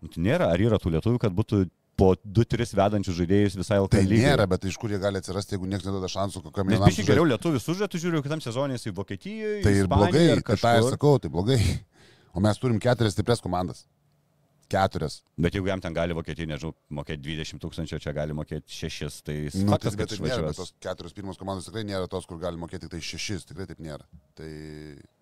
A: nu, tai nėra, ar yra tų lietuvių, kad būtų po 2-3 vedančių žaidėjus visai LKL.
B: Tai
A: lygai?
B: nėra, bet iš kur jie gali atsirasti, jeigu niekas neduoda šansų kokiam
A: biškai
B: sužaisti.
A: geriau lietuvių sužėtų, žiūriu, kitam sezonė į Vokietijoje.
B: Tai ir blogai, tai tą ir sakau, tai blogai. O mes turim keturias stiprias komandas. Keturias.
A: Bet jeigu jam ten gali Vokietija, nežinau, mokėti 20 tūkstančių, čia gali mokėti 6, tai jis
B: Nu,
A: faktas,
B: bet taip nėra, bet tos keturios pirmos komandos tikrai nėra tos, kur gali mokėti tik tai šešis, tikrai taip nėra. Tai,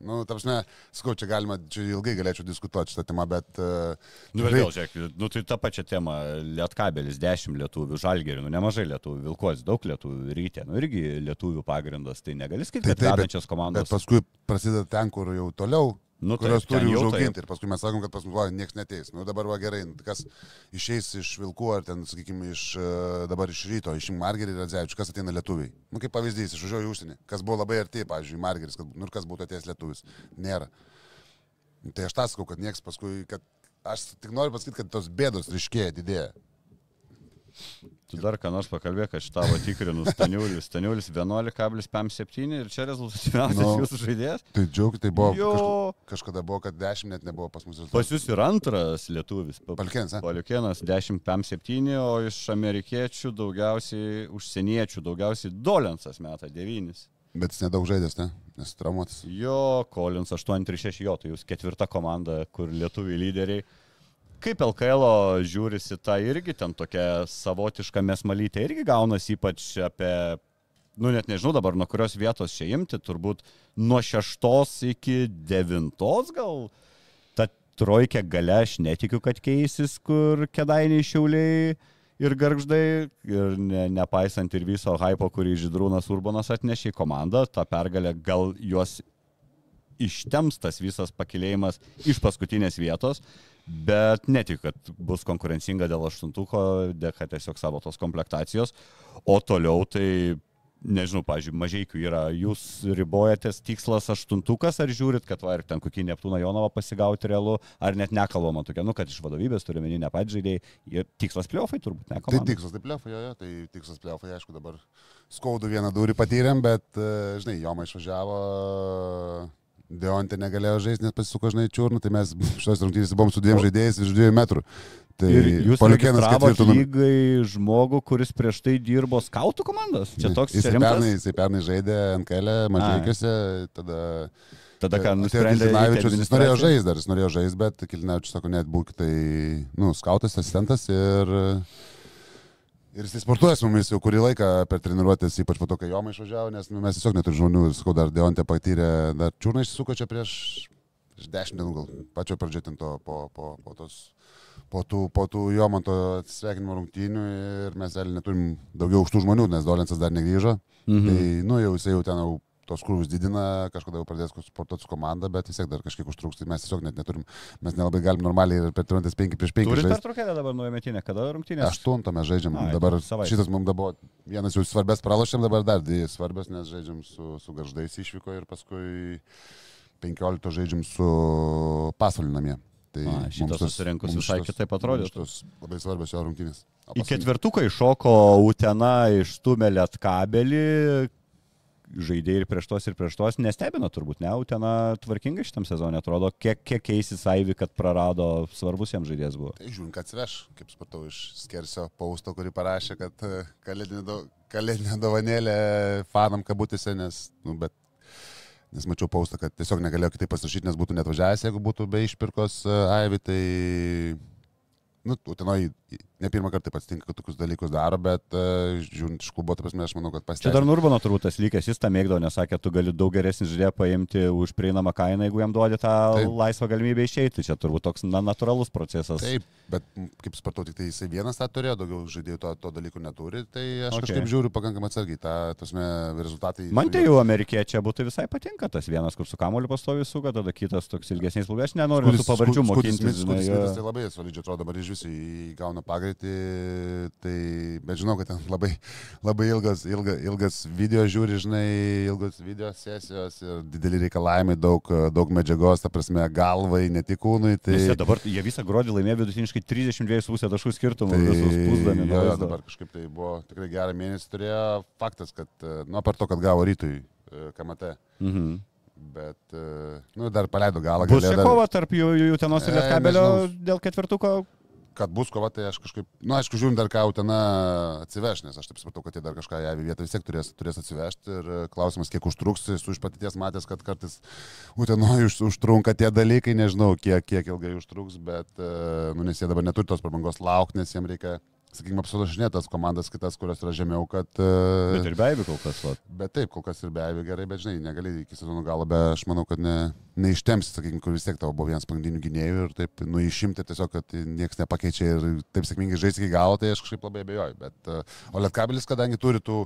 B: nu, ta prasme, sakau, čia galima, čia ilgai galėčiau diskutuoti šitą temą, bet... Uh,
A: Nu, bet vėl, žiūrėk, nu, tai ta pačia tema, Lietkabelis 10 lietuvių, Žalgerių, nu, nemažai lietuvių, Vilkos daug lietuvių, Rytė, nu, irgi lietuvių pagrindas, tai negali sakyti,
B: Tai bet-
A: vedančios komandos.
B: Bet paskui prasideda ten, kur jau toliau,
A: Nu,
B: kurios
A: ten
B: turi užauginti.
A: taip.
B: Ir paskui mes sakom, kad pas mus niekas neteis. Nu, dabar va gerai, kas išeis iš Vilkų ar ten, sakykime, iš, e, dabar iš ryto, iš Margerį ir Radzevičių, kas ateina lietuviai. Nu, kaip pavyzdys, išvažiuoju į užsienį. Kas buvo labai arti, pavyzdžiui, Margeris, kad, nu, ir kas būtų atėjęs lietuvis. Nėra. Tai aš tą sakau, kad niekas paskui, kad aš tik noriu pasakyti, kad tos bėdos ryškėja, didėja.
A: Tu dar ką nors pakalbėk, aš tavo tikrinu Staniulis. Staniulis 11,57 ir čia rezultatyviausias
B: Nu.
A: jūsų žaidėjas.
B: Tai džiaugti, tai buvo.
A: Jo.
B: Kažk, kažkada buvo, kad 10 net nebuvo pas mus.
A: Pas jūs ir antras lietuvis. Pa-
B: Palkienas, ne?
A: Paliukienas 10,57, o iš amerikiečių daugiausiai, užsieniečių daugiausiai Dolensas meta 9.
B: Bet jis nedaug žaidės, ne? Nes traumuotas.
A: Jo, Kolins 836, jo, tai jūs ketvirta komanda, kur lietuviai lyderiai. Kaip LKL žiūrisi, tai irgi ten tokia savotiška mesmalytė, irgi gaunasi ypač apie, nu net nežinau dabar nuo kurios vietos čia imti, turbūt nuo šeštos iki devintos gal. Ta trojkė gale aš netikiu, kad keisis, kur kedainiai šiauliai ir garždai, ir ne, nepaisant ir viso hypo, kurį Židrūnas Urbanas atnešė į komandą, ta pergalė gal juos ištems tas visas pakilėjimas iš paskutinės vietos, bet netikiu, kad bus konkurencinga dėl aštuntuko, dėka tiesiog savo tos komplektacijos, o toliau tai nežinau, pažiūrėjau, mažiekių yra, jūs ribojatės tikslas aštuntukas, ar žiūrit, kad va, ir ten kokį Neptūną Jonovą pasigauti realu, ar net nekalbama tokia, nu, kad iš vadovybės turi meni ne pat žaidėjai, ir tikslas pliofai turbūt, ne
B: Tai tikslas, tai pliofai, jo, jo, tai tikslas pliofai, aišku, dabar skaudų vieną durį patyrėm, bet, e, žinai, Joma išvažiavo, Deontė negalėjo žaisti, nes pasisuko, žinai, čiurnų, tai mes šios rungtynės buvom su dviem žaidėjais virš dviejų metrų. Tai
A: Ir jūs
B: ketvirtų numerį.
A: lygai žmogų, kuris prieš tai dirbo skautų komandos. Čia toks
B: jis pernai, jisai pernai žaidė NKL, mažiekiuose, tada...
A: Tada ką
B: atėjo
A: nusprendė.
B: Kilinavičius, jis norėjo žaisti dar, jis norėjo žaisti, bet Kilinavičius sako, net būk tai, nu, skautas, asistentas ir... Ir jis sportuoja su mumis jau kurį laiką per treniruotės, ypač po to, kai Joma išvažiavo, nes nu, mes tiesiog neturime žmonių, sakau, dar Deontė patyrė, dar čiūrna išsisuko čia prieš, prieš dešimt dienų, gal pačio pradžio ten to, po, po, po tos, po tų, po tų Jomanto atsisveikinimo rungtynių ir mes realiai neturim daugiau už tų žmonių, nes Dolensas dar negryžo.
A: Mhm.
B: Tai, nu, jau jisai jau ten jau tos krūvius didina, kažkada jau pradės sportuoti su komanda, bet vis tiek dar kažkiek užtruks, tai mes tiesiog net neturim, mes nelabai galim normaliai ir per treniruotės 5 prieš 5
A: Turit
B: žaisti.
A: pertraukėlę dabar nuometinę, kada rungtynės?
B: Aštuntą mes žaidžiam,
A: Ai,
B: dabar
A: savaitę.
B: šitas mums dabar vienas jau svarbės pralašėm, dabar dar dvi svarbės, nes žaidžiam su, su garždais išvyko ir paskui 15 žaidžiam su pasvaliu namie. Tai
A: A, šitas susirinkus visai kitaip
B: mums šitas Labai svarbios jo rungtynės.
A: Į ketvirtuką iššoko Utena išstumė lietkabelį. Žaidėjai ir prieš tos, ir prieš tos. Nestebino turbūt, ne? Utena tvarkingai šitam sezonė atrodo. Kiek, kiek keisis Aivi, kad prarado svarbus jiems žaidėjas buvo.
B: Tai žiūrint, kad atsiveš, kaip supratau, iš Skersio pausto, kurį parašė, kad e, kalėdinė, do, kalėdinė dovanėlė fanam kabutėse, nes, nu, bet, nes mačiau paustą, kad tiesiog negalėjo kitaip pasirašyti, nes būtų net važiavęs, jeigu būtų be išpirkos Aivi, tai, nu, Utenoj ne pirmą kartą taip atsitinka, kad tokius dalykus daro, bet uh, žiūrint iš klubo, ta prasme, aš manau, kad
A: Čia
B: pasiteisino.
A: dar Nurbano turbūt tas lygis, jis tą mėgdavo, nes sakė, tu gali daug geresnį žaidėją paimti už prieinamą kainą, jeigu jam duodi tą
B: Taip.
A: laisvą galimybę išeiti. Čia turbūt toks na, natūralus procesas.
B: Taip, bet kaip supratau, tik tai jisai vienas tą turėjo, daugiau žaidėjų to, to dalyko neturi, tai aš
A: Okay.
B: kažkaip žiūriu pakankamai atsargiai, tą, tasme, rezultatai.
A: Man tai jau amerikiečiai būtų visai patinka, tas vienas, kur su kamoliu pastovi suga, tada kitas toks ilgesnis aš nenoriu tų pavardžių mokintis.
B: tai labai solidžiai atrodo, dabar iš visų įgauna pagreitį, tai, bet žinau, kad ten labai, labai ilgas, ilga, ilgas video žiūri, žinai, ilgos video sesijos ir dideli reikalavimai, daug, daug medžiagos, ta prasme, galvai, ne tik kūnui. Tai,
A: Nes dabar, jie visą gruodį laimėjo vidutiniškai 32,5 taškų skirtumų,
B: tai
A: visus pusdami.
B: jo, jo, dabar kažkaip tai buvo tikrai gerą mėnesį turėjo faktas, kad, nu, per to, kad gavo rytui e, KMT.
A: Mhm.
B: Bet, e, nu, dar paleido galą.
A: Bus
B: dar-
A: kova tarp jų, jų tenos ir
B: E,
A: lietkabelio dėl ketvirtuko.
B: Kad bus kova, tai aš kažkaip, na, nu, aišku, žiūrim dar ką Utena atsiveš, nes aš taip supratau, kad jie dar kažką ją vietą vis tiek turės, turės atsivežti ir e, klausimas, kiek užtruks, esu iš patirties matęs, kad kartais Utenoje už, užtrunka tie dalykai, nežinau, kiek, kiek ilgai užtruks, bet, e, nu, nes jie dabar neturi tos prabangos laukti, nes jiems reikia, sakykime, apsulašinėti tas komandas kitas, kurios yra žemiau, kad... e,
A: Bet ir be abejo kol kas. Va.
B: Bet taip, kol kas ir be abejo gerai, bet žinai, negali iki sezono galo, bet aš manau, kad ne, neištemsi, sakykime, kur vis tiek tavo buvo vienas pagrindinių gynėjų ir taip, nu, išimti tiesiog, kad niekas nepakeičia ir taip sėkmingai žaisti iki galo, tai aš kažkaip labai abejoju. Bet, uh, o Lietkabelis, kadangi turi tų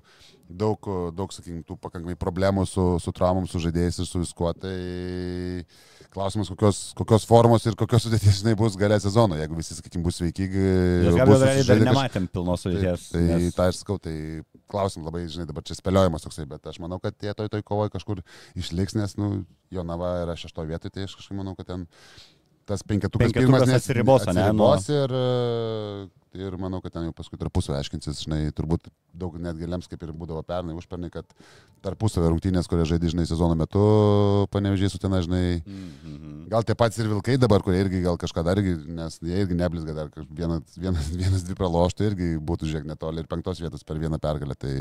B: daug, daug sakykime, tų pakankamai problemų su, su traumom, su žaidėjais ir su viskuo, tai klausimas, kokios, kokios formos ir kokios sudėties jinai bus galę sezono, jeigu visi, sakykime, bus sveiki. Bus
A: gal dar
B: kaž-
A: nematėm pilnos sudėties.
B: Tai, tai
A: nes-
B: tą ir sakau, tai klausim labai, žinai, dabar čia spėliojimas toksai, bet aš manau, kad jie toj toj kovoje kažkur išliks, nes, nu, Jonava yra šešto vietoje, tai aš kažkaip manau, kad ten tas penketukas,
A: Penketukas
B: pirmas nes-
A: atsiribos,
B: atsiribos ir, e, ir manau, kad ten jau paskui tarpusavį aiškinsis, žinai, turbūt daug netgi lems, kaip ir būdavo pernai, užpernai, kad tarpusavio rungtynės, kurias žaidži, žinai, sezono metu, panevežiai su ten, žinai,
A: Mhm.
B: Gal tie patys ir vilkai dabar, kurie irgi gal kažką dar, irgi, nes jie irgi neblizga dar vienas, vienas, vienas dvi praloštų, irgi būtų žiek netoli ir penktos vietos per vieną pergalę, tai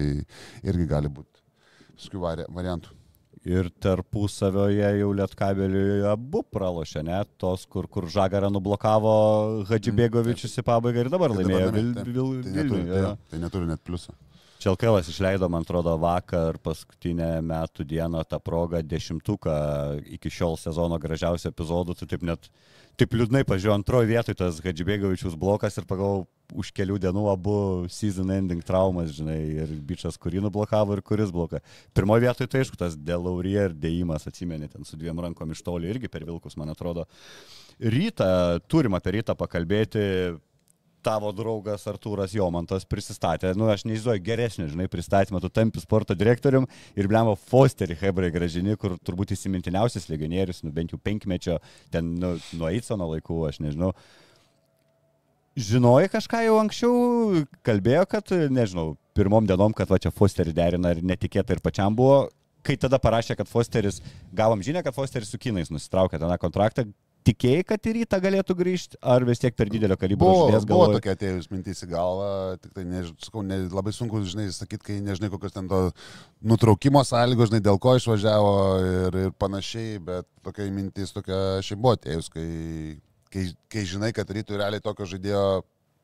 B: irgi gali būti visokių vari- variantų.
A: Ir tarpusavioje jau Lietkabeliui abu pralošė, net tos, kur, kur Žagarą nublokavo Hadžibėgovičius į pabaigą ir dabar laimėjo
B: Tai
A: Vilniuje.
B: tai, tai neturi net pliusą.
A: Čelkavas išleido, man atrodo, vakar paskutinę metų dieną tą progą dešimtuką iki šiol sezono gražiausių epizodų, tai taip net taip liūdnai pažiūrėjau, antrojo vietoje tas Hadžibėgovičius blokas ir pagal už kelių dienų abu season ending traumas, žinai, ir bičias, kurį nublokavo ir kuris bloka. Pirmoje vietoje tai aišku, tas Delaurie ir dėjimas, atsimeni, ten su dviem rankom iš toli irgi per vilkus, man atrodo. Rytą, turim apie rytą pakalbėti, tavo draugas Artūras Jomantas prisistatė, nu aš neįsivaizduoju geresnį, žinai, pristatymą, tu tampi sporto direktorium ir blemą Fosterį Hebrai gražini, kur turbūt įsimintiniausias legionierius, nu bent jau penkmečio, ten nu, nuo Eicono laikų, aš nežinau. Žinojai kažką jau anksčiau, kalbėjo, kad, nežinau, pirmom dienom, kad va čia Fosterį derina ir netikėtai ir pačiam buvo, kai tada parašė, kad Fosteris, gavom žinę, kad Fosteris su kinais nusitraukė tą kontraktą, tikėjai, kad į rytą galėtų grįžti, ar vis tiek per didelio kalibro
B: Buvo,
A: žaidėjas
B: buvo
A: galvoja?
B: tokia atėjus mintis į galvą, tik tai, než, sakau, ne, labai sunku, žinai, sakyti, kai nežinai, kokios ten to nutraukimo sąlygos, žinai, dėl ko išvažiavo ir, ir panašiai, bet tokia mintis tokia šiaip buvo atėjus, kai, kai, kai žinai, kad rytų realiai tokio žaidėjo,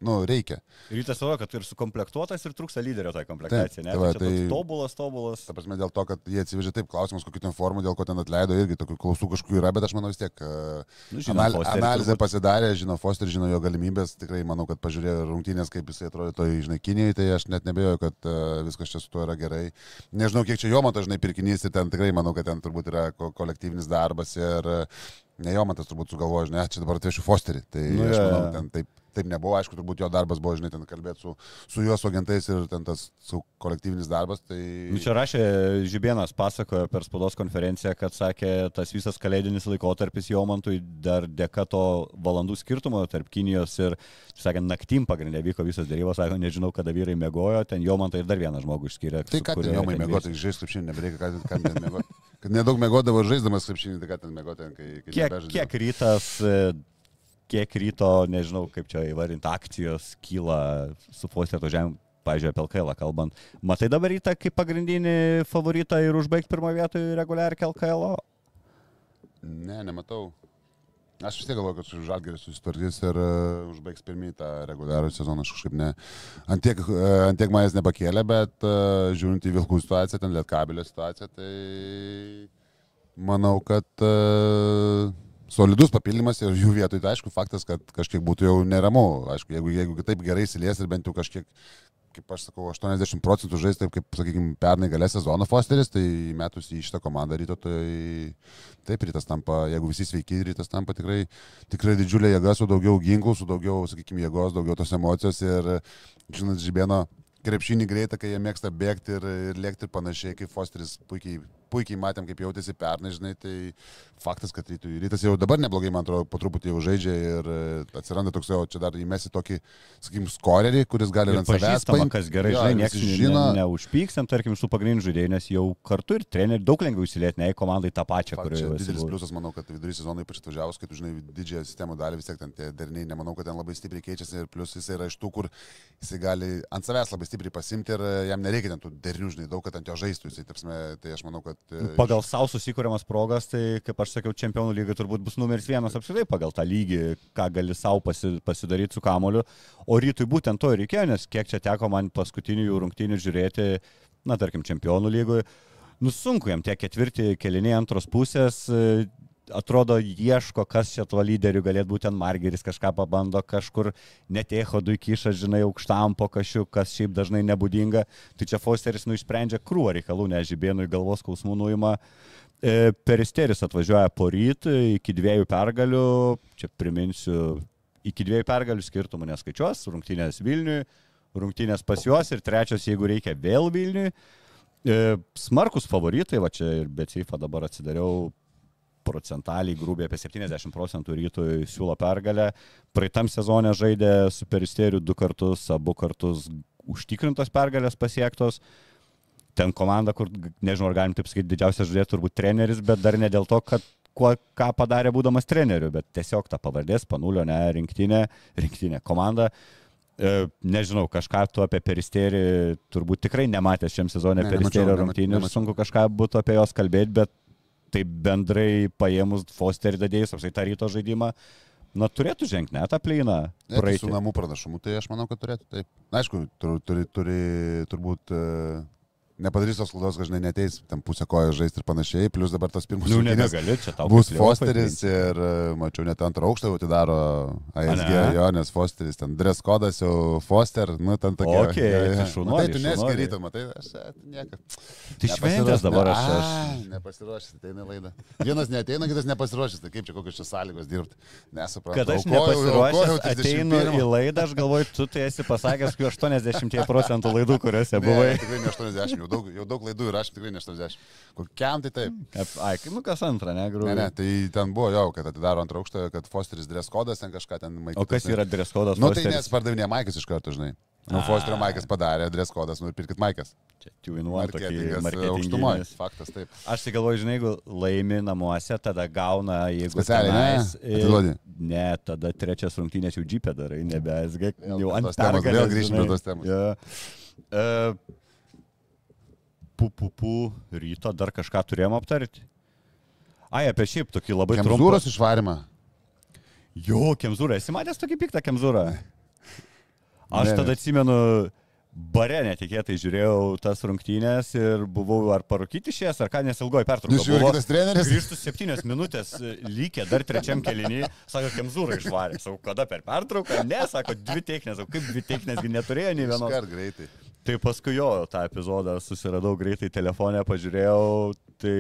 B: nu, reikia.
A: Rytas savo, kad ir sukomplektuotas ir trūksta lyderio tai komplektacija,
B: Taip,
A: ne?
B: tai
A: Tai, tai...
B: tai-
A: Tobulas, tobulas.
B: Ta prasme, dėl to, kad jie atsivežė taip klausimus, kokiu ten formu, dėl ko ten atleido, irgi tokių klausų kažkokių yra, bet aš manau vis tiek. e,
A: Nu, žino,
B: Anal,
A: Fosterį
B: analizę
A: turbūt.
B: pasidarė, žino Foster, žino jo galimybės, tikrai manau, kad pažiūrėjo rungtynės, kaip jisai atrodo toj, žinai, Kinijoje, tai aš net nebejoju, kad uh, viskas čia su tuo yra gerai. Nežinau, kiek čia jo mato, žinai, pirkinys ir ten tikrai manau, kad ten turbūt yra ko kolektyvinis darbas ir uh, ne jo matas turbūt sugalvojo, žinai, čia dabar atvešiu Fosterį. Tai
A: Nu,
B: aš manau, ten taip, taip nebuvo, aišku, turbūt jo darbas buvo, žinai, ten kalbėti su, su juo, su agentais ir ten tas su kolektyvinis darbas. Tai...
A: Nu, čia rašė Žibienas, pasakojo per spaudos konferenciją, kad sakė, tas visas kalėdinis laikotarpis Jomantui dar dėka to valandų skirtumo tarp Kinijos ir, sakė, naktim pagrindė vyko visas dėrybos, sako, nežinau, kada vyrai mėgojo, ten Jomantai ir dar vieną žmogų išskyrė.
B: Tai
A: su
B: ką ten jomai
A: ten
B: mėgoti, tai žaisti krepšinį, nebereikia, ką, ką ten mėgoti. Kad nedaug mėgodavo žaisdamas krepšinį, tai ką ten mėgoti, kai, kai
A: Kiek, kiek rytas, e, kiek ryto, nežinau kaip čia įvardinti, akcijos kyla su Foster atvažiavimu, pažiūrėjau, apie LKL kalbant. Matai dabar rytą kaip pagrindinį favoritą ir užbaigti pirmo vietoje reguliarį LKL?
B: Ne, nematau. Aš vis tiek galvoju, kad su Žalgeris susitvarkys ir uh, užbaigs pirmį tą reguliarų sezoną. Aš kažkaip ne. Antiek, uh, antiek manęs nepakėlė, bet uh, žiūrint į Vilkų situaciją, ten Lietkabilio situaciją, tai manau, kad uh, solidus papildymas ir jų vietoj, tai aišku, faktas, kad kažkiek būtų jau neramu. Aišku, jeigu, jeigu taip gerai įsilies ir bent jau kažkiek kaip aš sakau, 80 procentų žais taip, kaip, sakykime, pernai galės sezono Fosteris, tai metus į šitą komandą ryto, tai taip rytas tampa, jeigu visi sveiki, rytas tampa tikrai, tikrai didžiulė jėga, su daugiau ginklų, su daugiau, sakykime, jėgos, daugiau tos emocijos ir, žinot, žibėno krepšinį greitą, kai jie mėgsta bėgti ir, ir lėkti ir panašiai, kaip Fosteris puikiai, puikiai matėm, kaip jautėsi pernai, žinai, tai faktas, kad rytui, rytas jau dabar neblogai, man atrodo, po truputį jau žaidžia ir e, atsiranda toks jau, čia dar įmesi tokį, sakykime, skorerį, kuris gali
A: Ir
B: ant savęs
A: pažįstama,
B: paimt.
A: kas gerai,
B: Jo,
A: žinai, niekas žino, ne, neužpykstam, tarkim, su pagrindiniu žaidėju, nes jau kartu ir treneriui daug lengviau įsilieti, ne į komandai tą pačią, kurioje jau
B: didelis
A: buvęs.
B: pliusas, manau, kad vidury sezono ypač atvažiavus, kai tu žinai didžiąją sistemų dalį, vis tiek ten tie deriniai, nemanau, kad ten labai stipriai keičiasi ir plus jis yra iš tų, kur jisai gali ant savęs labai stipriai pasimti ir e, jam nereikia ten tų derinių, žinai, daug, kad ant jo žaistų, jisai, tarpsme, tai aš manau, kad... e,
A: Pagal savo susikūriamas progas, tai kaip aš sakiau, čempionų lygai turbūt bus numeris vienas apskritai pagal tą lygį, ką gali savo pasi, pasidaryti su kamoliu. O rytui būtent to ir reikėjo, nes kiek čia teko man paskutinių jų rungtynių žiūrėti, na tarkim, čempionų lygoje, nu sunku jam tie ketvirti, keliniai antros pusės. Atrodo, ieško, kas čia tuo lyderiu galėtų būti, ten Margeris kažką pabando, kažkur netėho du įkiša, žinai, aukštam po kašiu, kas šiaip dažnai nebūdinga. Tai čia Fosteris nu išsprendžia krūvą reikalų, nes žibėnui galvos skausmų nuima. E, Peristeris atvažiuoja po ryt iki dviejų pergalių, čia priminsiu, iki dviejų pergalių skirtumų neskaičiuos, rungtynės Vilniui, rungtynės pas juos ir trečios, jeigu reikia, vėl Vilniui. E, Smarkus favoritai, va čia ir Beceifa dabar atsidariau procentaliai, grubiai apie 70 procentų rytui siūlo pergalę. Praeitam sezonė žaidė su Peristeriu du kartus, abu kartus užtikrintos pergalės pasiektos ten komanda, kur, nežinau, ar galim taip sakyti, didžiausias žaidėjas turbūt treneris, bet dar ne dėl to, kad kuo, ką padarė būdamas treneriu, bet tiesiog ta pavardės, panulio, ne, rinktinė, rinktinė komanda. E, nežinau, kažką tu apie peristerį turbūt tikrai nematęs šiam sezonė
B: Ne,
A: peristerio rungtynių ir sunku kažką būtų apie juos kalbėti, bet taip bendrai paėmus Fosterį dadėjus, apsai tą ryto žaidimą, na turėtų žengti net tą.
B: Ne, tai su namų pranašumu, tai aš manau, kad turėtų taip. Na, aišku, turi, turi, turi turbūt e, nepadarys tos klaidos, kad žinai neteis tam pusę kojo žaisti ir panašiai, plus dabar tos pirmos
A: Nu, nebegali, čia tau.
B: Bus Fosteris ir mačiau net antrą aukštą atidaro ASG,
A: ne?
B: jo, nes Fosteris ten dress kodas jau Foster, nu ten tokia.
A: Okei,
B: jo, jo.
A: tai šaunuoliai,
B: Matai, tu neskaitai, matai, aš nieko.
A: Tai šventės dabar aš. aš...
B: Nepasiruošęs, ateina į laidą. Vienas neteina, kitas nepasiruošęs, tai kaip čia kokios čia sąlygos dirbti. Nesuprantu.
A: Kad aš nepasiruošęs ateinu
B: 31.
A: į laidą, aš galvoju, tu tai esi pasakęs, kad 80 procentų laidų, kuriuose
B: Ne,
A: buvai.
B: tikrai ne 80, jau daug, jau daug laidų ir aš tikrai ne 80. Kokiam tai taip.
A: Ap- Ai, nu kas antrą, ne,
B: Ne,
A: grūdai.
B: ne, tai ten buvo jau, kad atidaro antrą aukštą, kad Fosteris dress kodas ten kažką ten maitina.
A: O kas yra dress kodas?
B: Nu tai
A: Fosteris?
B: nes pardavinė Maikas iš karto, žinai. Nu. Fosterio Maikas padarė dress kodas, nu ir pirkit Maikas.
A: Čia two in one, tokį
B: Marketingas aukštumoje. Faktas taip.
A: Aš tai galvoju, žinai, jeigu laimi namuose, tada gauna, jeigu...
B: Specialiai, ne?
A: tenais, e,
B: Atiduodi.
A: Ne, tada trečias rungtynės jau džipė darai, nebe SG, jau
B: prie
A: ant
B: temos, vėl grįšim prie tos temos.
A: Jo. E, Pupupų ryto dar kažką turėjom aptarti. Ai, apie šiaip tokį labai trumpą.
B: Kemzūros išvarimą.
A: Jo, Kemzūra, esi matęs tokį piktą Kemzūrą? Aš
B: Ne,
A: tada atsimenu, bare netikėtai žiūrėjau tas rungtynės ir buvau ar parūkyti šies, ar ką nesilgoju pertrauką.
B: Nužiūrė kitas treneris.
A: Grįžtų septynios minutės, lygė dar trečiam kelinį, sako, Kemzūra išvarė. Sakau, kada per pertrauką? Ne, sako, dvi techninės, sakau, kaip dvi techninės, neturėjo nei vienos.
B: Iškart greitai.
A: Tai paskui jo tą epizodą susiradau greitai telefonę, pažiūrėjau, tai,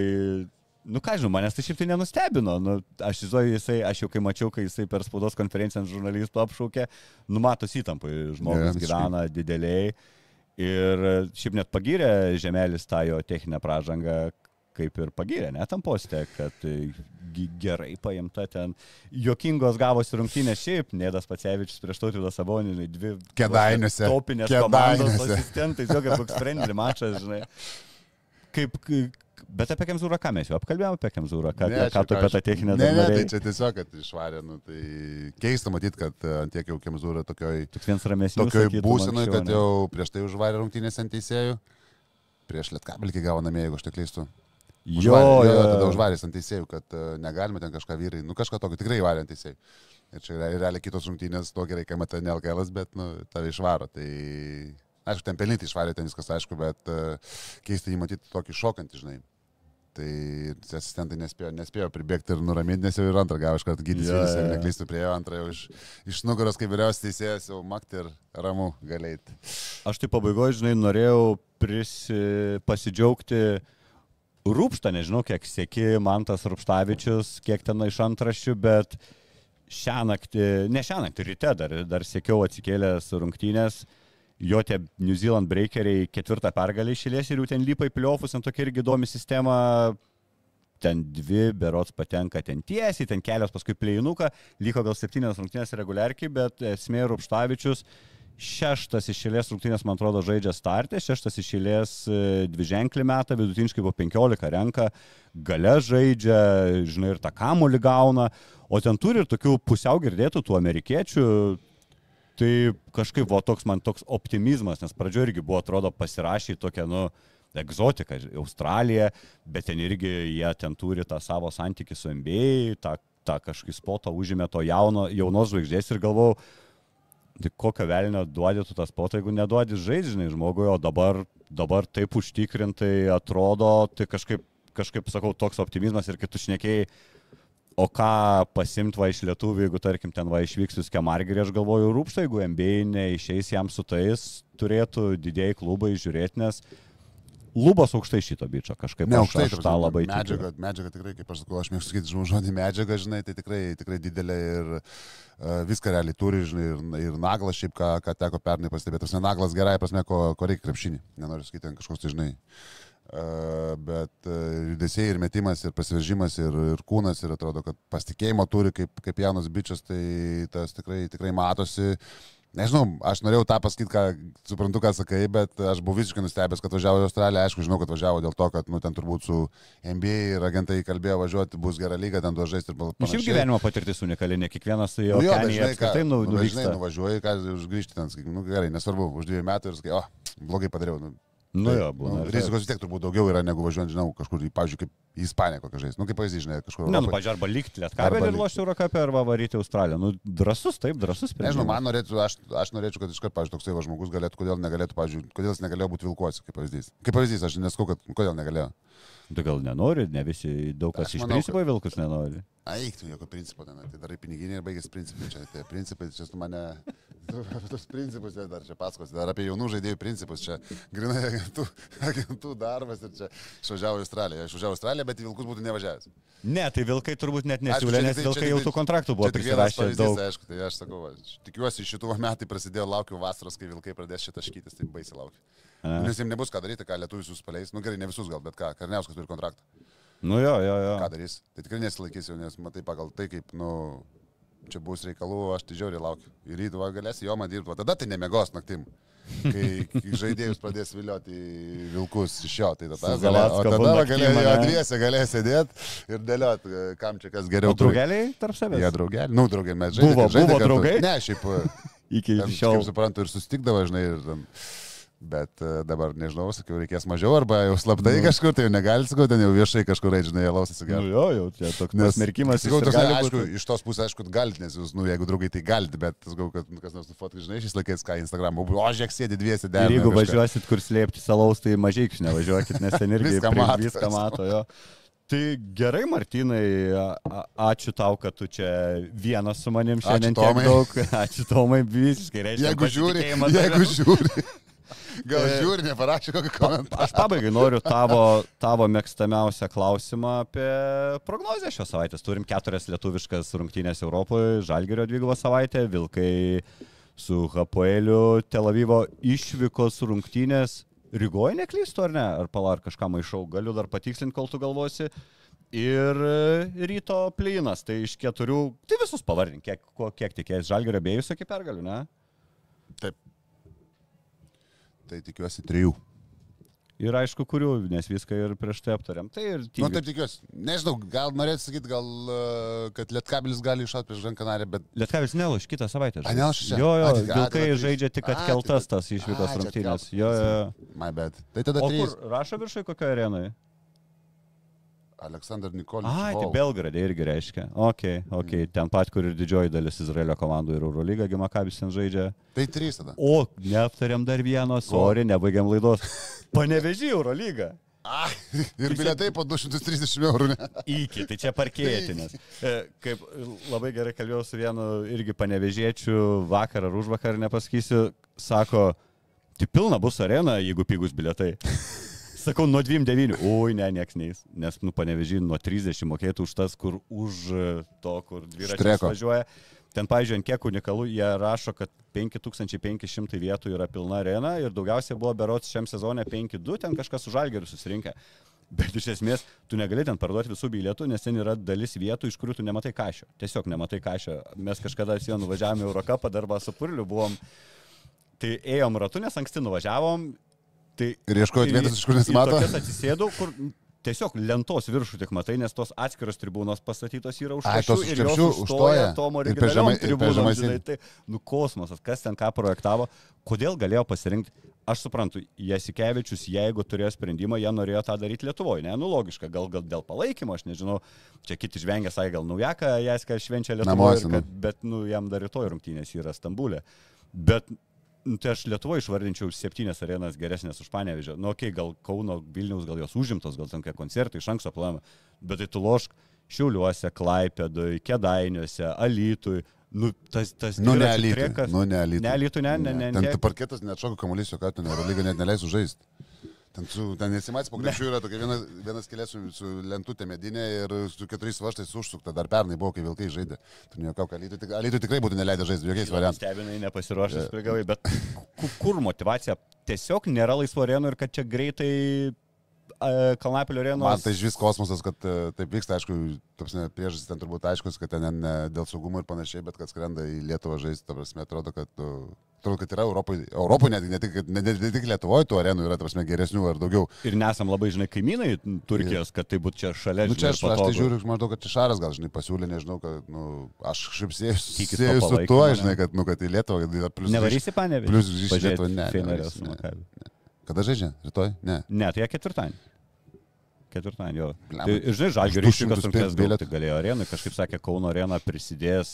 A: nu ką žinau, manęs tai šiaip tai nenustebino. Nu, aš įsivaizduoju, jisai, aš jau kai mačiau, kai jisai per spaudos konferenciją žurnalistų apšaukė, numatos įtampai, žmogus yeah, gyvena dideliai. Ir šiaip net pagyrė Žemelis tą jo techninę pražangą, kaip ir pagyrė, net tam postė, kad e, gerai paimta ten. Jokingos gavosi rungtynės šiaip, Nėdas Pacevičius prieš tautvydą Sabonį, žinai, dvi
B: Kėdainiuose.
A: topinės komandos
B: Kėdainiuose.
A: asistentai, kaip koks sprendė mačas, žinai. Kaip, bet apie Kemzūrą ką mes jau apkalbėjome apie Kemzūrą, ką,
B: Ne,
A: ką tu apie tą techninę
B: Ne, ne, tai čia tiesiog, kad išvarė, nu, tai keista matyti, kad e, ant tiek jau Kemzūra tokioj, tokioj būsenoj, kad jau prieš tai užvarė rungtynės ant teisėjų. Prieš Lietkabelį gavo namie, jeigu aš tik klystu.
A: Jo,
B: Užvarė,
A: jo,
B: jo, tada užvarė ant teisėjų, kad uh, negalime ten kažką vyrai, nu kažką tokio tikrai varė ant teisėjų. Ir čia yra- realiai kitos rungtynės, to gerai, kai matai ne LKL, bet, nu, tave išvaro. Tai, aišku, ten pelnyti išvarė, ten viskas aišku, bet uh, keista jį matyti tokį šokantį, žinai. Tai asistentai nespėjo, nespėjo pribėgti ir nuraminti, nes jau ir antrą gavo iš karto gydyti,
A: Jo,
B: yeah,
A: jo, jo.
B: neklystų prie jo, antrą jau iš, iš nugaros, kaip vyriausias teisėjas, jau makti ir ramu galėti.
A: Aš tai pabaigoje, žinai, norėjau prisi, pasidžiaugti Rūpštą, nežinau, kiek sėki Mantas Rūpštavičius, kiek ten iš antraščių, bet šią naktį, ne šią naktį, ryte dar, dar sėkiau atsikėlęs rungtynės, jo tie New Zealand breakeriai ketvirtą pergalę išėlės ir jau ten lipa į pliofus, ant tokia irgi įdomi sistema, ten dvi berots patenka ten tiesiai, ten kelios paskui plėjinuką, liko gal septynios rungtynės reguliarkiai, bet esmė Rūpštavičius šeštas išėlės rungtynės, man atrodo, žaidžia startė, šeštas išėlės e, dvi ženklį metą, vidutiniškai po 15 renka, gale žaidžia, žinai, ir tą kamulį gauna, o ten turi ir tokių pusiau girdėtų tų amerikiečių, tai kažkaip buvo toks man toks optimizmas, nes pradžioje irgi buvo, atrodo, pasirašę į tokią, nu, egzotiką, Australija, bet ten irgi jie ten turi tą savo santykį su NBA, tą, tą kažkokį spotą užėmė to jauno, jaunos žvaigždės ir galvojau, tai kokio velnio duodi tu tą spotą, jeigu neduodi žaidžinai žmogui, o dabar, dabar taip užtikrintai atrodo, tai kažkaip, kažkaip sakau, toks optimizmas ir kitus šnekėjai, o ką pasimt va iš lietuvių, jeigu tarkim ten va išvyks jūs kemargerį, aš galvoju, rūpšta, jeigu MBA neišeis jam su tais, turėtų didėjai klubai žiūrėti, nes lubos aukštai šito bičio kažkaip.
B: Ne, aukštai,
A: aš
B: ta
A: tą
B: prasme,
A: labai
B: medžiaga,
A: tikiu.
B: medžiaga tikrai, kaip aš sakau, aš mėgstu sakyti žodį medžiaga, žinai, tai tikrai, tikrai didelė ir uh, viską realiai turi, žinai, ir, ir naglas šiaip, ką, ką teko pernai pastebėti. Tas naglas gerai, prasme, ko, ko reikia krepšinį. Nenoriu sakyti, kažkoks, tai, žinai. Uh, bet uh, judesiai ir metimas, ir pasiveržimas, ir, ir kūnas, ir atrodo, kad pasitikėjimo turi kaip, kaip jaunas bičias, tai tas tikrai, tikrai matosi. Nežinau, aš norėjau tą pasakyti, ką suprantu, ką sakai, bet aš buvau visiškai nustebęs, kad važiavo į Australiją. Aišku, žinau, kad važiavo dėl to, kad nu, ten turbūt su NBA ir agentai kalbėjo važiuoti, bus gera lyga, ten duos žaisti ir
A: Nu, Šiaip
B: panašiai.
A: gyvenimo patirtis unikali, ne kiekvienas
B: Nu,
A: jo
B: jo, bet
A: kenija
B: žinai, ką,
A: nu,
B: nu,
A: nuvyksta.
B: nuvažiuoji, ką užgrįžti ten, sakykim, nu gerai, nesvarbu, už dviejų metų ir sakai, o, blogai padariau. Nu,
A: Nu
B: Tai,
A: jo, būna. taip.
B: Rizikos vis tiek turbūt daugiau yra negu važiuojant, žinau, kažkur, pavyzdžiui, kaip į Ispaniją kokią žais. Nu, kaip pavyzdys, žinai, kažkur.
A: Ne, nu, pažiūrėjau, arba likti lietkabelį ir lošti Eurocapę, arba varyti Australiją. Nu, drasus, taip, drasus.
B: Nežinau, man norėtų, aš, aš norėčiau, kad iškart, pavyzdžiui, toksai va žmogus galėtų, kodėl negalėtų, pavyzdžiui, kodėl jis negalėjo būti vilkuosi, kaip pavyzdys. Kaip pavyzdys, aš neskau, kad kodėl negalėjo.
A: Tu gal nenori, ne visi, daug kas
B: Aš
A: iš
B: manau,
A: principo į vilkus nenori.
B: Eik, tu jokio principo, ten, tai darai piniginį ir baigės principai. Čia tie principai, čia tu mane, tos principus čia dar čia paskos, dar apie jaunų žaidėjų principus, čia grinai agentų, agentų darbas ir čia išvažiavo į Australiją. Aš išvažiavau į Australiją, bet į vilkus būtų nevažiavęs.
A: Ne, tai vilkai turbūt net nesiūlė, nes
B: tai-
A: vilkai
B: čia
A: jau
B: tik
A: tų
B: tai-
A: kontraktų buvo prisirašę daug.
B: aišku, tai aš sakau, aš tikiuosi šitų metų prasidėjo, laukiu vasaros, kai vilkai pradės šitą škytis, tai baisiai laukiu.
A: A.
B: Nes jiems nebus ką daryti, ką lietuvius jūs paleis. Nu gerai, ne visus gal, bet ką, Karniauskas turi kontraktą.
A: Nu jo, jo, jo.
B: Ką darys? Tai tikrai nesilaikys jau, nes matai pagal tai, kaip, nu, čia bus reikalų, aš tai žiauriai laukiu. Ir rytų va, galėsi jo man dirbti, o tada tai nemegos naktim. Kai, žaidėjus pradės vilioti vilkus iš jo, tai tada, galė, tada
A: naktim,
B: jo dviese galės sėdėti ir dėlioti, kam čia kas geriau.
A: O draugeliai tarp savęs?
B: Jie draugeliai, nu draugeliai, mes
A: Buvo-
B: žaidėme.
A: buvo draugai?
B: Ne, šiaip,
A: Iki
B: ten,
A: šiol.
B: kaip suprantu, ir sustikdavo, žinai, ir ten. Bet e, dabar nežinau, sakiau, reikės mažiau, arba jau slaptai
A: Nu.
B: kažkur, tai jau negali, sakau, ten jau viešai kažkur, eiti, žinai, laus
A: Nu jo, jau čia toks
B: Nes
A: smerkimas.
B: Sakau, toks,
A: gali
B: aišku,
A: būti.
B: iš tos pusės, aišku, galite, nes jūs, nu, jeigu draugai, tai galite, bet sakau, kad nu, kas nors nufotkai, žinai, šiais laikais, ką Instagram, o, žiūrėk, sėdi dviesi dėl.
A: jeigu važiuosit, kur slėpti salaus, tai mažai nevažiuokit, nes ten irgi
B: Viską mato.
A: Viską mato jo. Tai gerai, Martinai, ačiū tau, kad tu čia vienas su manim
B: Ačiū,
A: šiandien tiek
B: Tomai.
A: daug. Ačiū Tomai, visiškai reiškia.
B: Jeigu žiūri, jeigu žiūri. Gal
A: E,
B: žiūri, neparašė kokį komentarą.
A: Aš pabaigai noriu tavo, tavo mėgstamiausią klausimą apie prognozę šios savaitės. Turim keturias lietuviškas rungtynės Europoje, Žalgerio dvigubą savaitę, Vilkai su Hapoeliu, Tel Avivo išvykos rungtynės. Rygoje neklystu ar ne? Ar palar kažką maišau, galiu dar patikslinti, kol tu galvosi. Ir e, ryto plynas, tai iš keturių, tai visus pavardink, kiek, kiek tikėjai, Žalgerio bėjus iki pergalių, ne?
B: Taip. Tai tikiuosi trijų.
A: Ir aišku, kurių, nes viską ir prieš tai aptariam. Tai ir
B: Nu,
A: tyliai.
B: taip tikiuosi. Nežinau, gal norėtų sakyti, gal, e, kad Lietkabilis gali iššauti prieš Žankanarį, bet
A: Lietkavis neloš kitą savaitę.
B: A, neloš čia?
A: Jo, jo, vilkai žaidžia tik atkeltas tas išvykos rungtynės. Jo, jo.
B: my bad. Tai tada
A: O
B: trys.
A: kur rašo viršai kokio arenai?
B: Aleksandr Nikolius.
A: Ai, tai Belgrade irgi reiškia. Ok, ok,
B: Mm.
A: ten pat, kur ir didžioji dalis Izraelio komandų ir Eurolyga, Gimakabis ten žaidžia.
B: Tai trys tada.
A: O, neaptariam dar vieno, sorry, nebaigiam laidos. Panevežį Eurolyga.
B: A, ir bilietai po 230 eurų. Ne?
A: Iki, tai čia parkėtinės. E, Kaip labai gerai kalbėjau su vienu irgi panevežėčiu vakar ar už vakar, nepasakysiu, sako, tai pilna bus arena, jeigu pigus bilietai. Sakau, nuo 29, oi, ne, nieks neis, nes, nu, panevežį nuo 30 mokėtų už tas, kur už e, to, kur dviračiai važiuoja. Ten, pavyzdžiui, kiek unikalu, jie rašo, kad 5500 vietų yra pilna arena ir daugiausiai buvo berots šiam sezone 5-2, ten kažkas su žalgeriu susirinkę. Bet iš esmės, tu negali ten parduoti visų bilietų, nes ten yra dalis vietų, iš kurių tu nematai kažio. Tiesiog nematai kažio. Mes kažkada su juo nuvažiavome į Eurocapą, darbą su Purliu buvom. Tai ėjom ratu, nes anksti nuvažiavom. Tai
B: Ir ieškojot
A: į-
B: vietos, iš kur nesimato.
A: tokias Atsisėdau, kur tiesiog lentos viršų tik matai, nes tos atskiros tribūnos pastatytos yra už krepšių ir
B: krepšių
A: užstoja. tom originaliom tribūnom, žinai, tai, nu kosmosas, kas ten ką projektavo, kodėl galėjo pasirinkti. Aš suprantu, Jasikevičius, jeigu turėjo sprendimą, jie norėjo tą daryti Lietuvoje, ne, nu logiška, gal, gal dėl palaikymo, aš nežinau, čia kiti žvengia, sakė, gal naujaką Jaską švenčia Lietuvoje,
B: nu.
A: bet, nu, jam dar rytoj rungtynės yra Stambulė. Bet tai aš Lietuvoje išvardinčiau septynias arenas geresnės už Panevežę. Nu, okei, okay, gal Kauno, Vilniaus, gal jos užimtos, gal ten kokie koncertai iš anksto planuojama. Bet tai tu lošk Šiauliuose, Klaipėdui, Kedainiuose, Alytui. Nu, tas, tas
B: Nu, ne Alytui. Nu, ne Alytui.
A: Ne Alytui, ne, ne, ne.
B: Ten
A: ne.
B: parketas net šoka kamuolys, ką ten Eurolyga net neleisų žaisti. Ten, su, ten nesimatys po krepšių yra tokia viena, vienas kelias su, su lentutė medinė ir su keturiais vaštais užsukta. Dar pernai buvo, kai vilkai žaidė. Tu nejuokau, kad Alytui, tik- Alytui tikrai būtų neleidę žaisti jokiais variantais.
A: Stebinai nepasiruošęs prigavai, bet ku- kur motivacija? Tiesiog nėra laisvo arenų ir kad čia greitai e, Kalnapilio arenos.
B: Man tai iš vis kosmosas, kad e, taip vyksta, aišku, priežastis ten turbūt aiškus, kad ten ne, ne dėl saugumo ir panašiai, bet kad skrenda į Lietuvą žaisti, ta prasme, atrodo, kad, nu, atrodo, kad yra Europoje, Europoje net, ne, tik, ne, ne, ne tik Lietuvoje tų arenų yra, ta prasme, geresnių ar daugiau.
A: Ir nesam labai, žinai, kaimynai Turkijos, kad tai būtų čia šalia.
B: Nu, čia
A: žinai,
B: aš, aš tai žiūriu, maždaug, kad čia Šaras gal, žinai, pasiūlė, nežinau, kad, nu, aš
A: to
B: su tuo,
A: ne?
B: žinai, kad, nu, kad į Lietuvą, kad yra plius.
A: Nevarysi panevižį?
B: Plius į Lietuvą, ne,
A: Finalės
B: nevarysiu,
A: su
B: ne. Kada žaidžia? Rytoj? Ne.
A: Ne, tai jie ketvirtadienį. Ketvirtadienį, jo. Tai, žinai, žalgių
B: 200
A: ryšikas
B: pirkt
A: sunkias
B: bilietą.
A: gauti galėjo arenui, kažkaip sakė, Kauno arena prisidės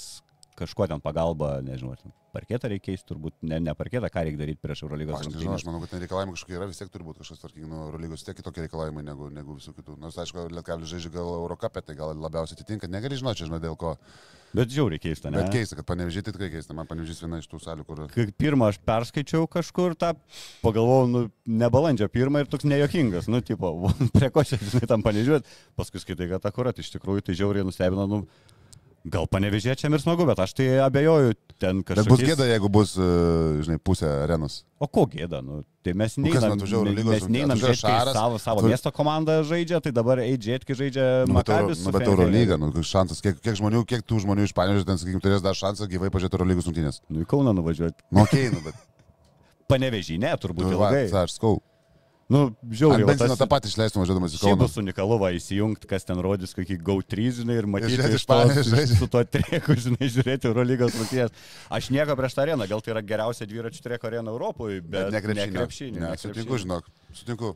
A: kažkuo ten pagalba, nežinau, ar ten parketą reikia keisti, turbūt ne, ne parketą, ką reikia daryti prieš Eurolygos
B: Aš nežinau, aš
A: rungtynes.
B: manau, kad ten reikalavimai kažkokie yra, vis tiek turi būti kažkas tvarkingai, nu, Eurolygos tiek kitokie reikalavimai negu, negu visų kitų. Nors, aišku, Lietkablis žaidžia gal Eurocapė, tai gal labiausiai atitinka, negali žinoti, žinai dėl ko.
A: Bet žiauriai keista, ne?
B: Bet keista, kad panevežyti tikrai keista, man panevežys viena iš tų salių, kur...
A: Kai pirmą aš perskaičiau kažkur tą, pagalvojau, nu, ne balandžio pirmą ir toks nejokingas, nu, tipo, prie ko čia, žinai, tam panežiūrėt, paskui skaitai, kad akurat iš tikrųjų tai žiauriai nustebino, nu, gal panevežėčiam ir smagu, bet aš tai abejoju ten
B: Bet
A: kažkas.
B: bus gėda, jeigu bus, e, žinai, pusė arenos.
A: O ko gėda, nu, tai mes
B: Nu,
A: neinam,
B: Eurolygos
A: mes neinam
B: Šaras,
A: savo, savo
B: tu-
A: miesto komanda žaidžia, tai dabar eidžiat, kai žaidžia
B: Nu, bet, Euro,
A: Makabis.
B: nu, bet Eurolyga, nu, koks šansas, kiek, kiek, žmonių, kiek tų žmonių iš Panežės, ten, sakykime, turės dar šansą gyvai pažiūrėti Eurolygos rungtynės.
A: Nu, į Kauną nuvažiuoti.
B: Nu, okei, okay, nu, bet...
A: Panevežį, ne, turbūt
B: Nu, va,
A: ilgai.
B: aš skau.
A: Nu, žiauriai.
B: Benzino
A: tas-
B: tą patį išleistum važiuodamas į Kauną.
A: bus unikalu va įsijungti, kas ten rodys, kokį GO3, žinai, ir matyti
B: žiūrėti
A: iš
B: iš
A: tos-
B: žaidžia.
A: su tuo trieku, žinai, žiūrėti Eurolygos rungtynės. Aš nieko prieš tą areną, gal tai yra geriausia dviračių trieko arena Europoje, bet,
B: Bet ne krepšinio.
A: Ne, krepšinio,
B: ne,
A: ne
B: sutinku, žinok. Sutinku.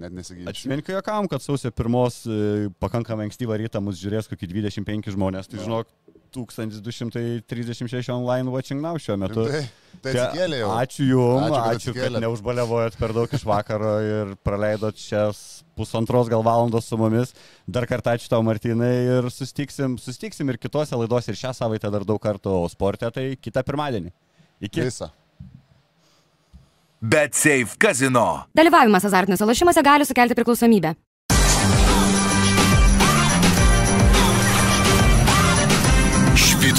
B: Net nesiginčiu.
A: Atsimink, juokam, kad sausio pirmos e, pakankamai ankstyvą rytą mus žiūrės kokį 25 žmonės, tai žinok, 1236 online watching now šiuo metu.
B: Tai, tai
A: Čia-
B: atsikėlė jau.
A: Ačiū Jums, Ačiū,
B: kad
A: ačiū kad
B: atsikėlėt.
A: neužbaliavojot per daug iš vakaro ir praleidot šias pusantros gal valandos su mumis. Dar kartą ačiū tau, Martinai, ir sustiksim, sustiksim ir kitose laidose, ir šią savaitę dar daug kartų, o sporte tai kitą pirmadienį. Iki.
B: Visą.
C: Bet Safe Casino.
D: Dalyvavimas azartiniuose lošimuose gali sukelti priklausomybę.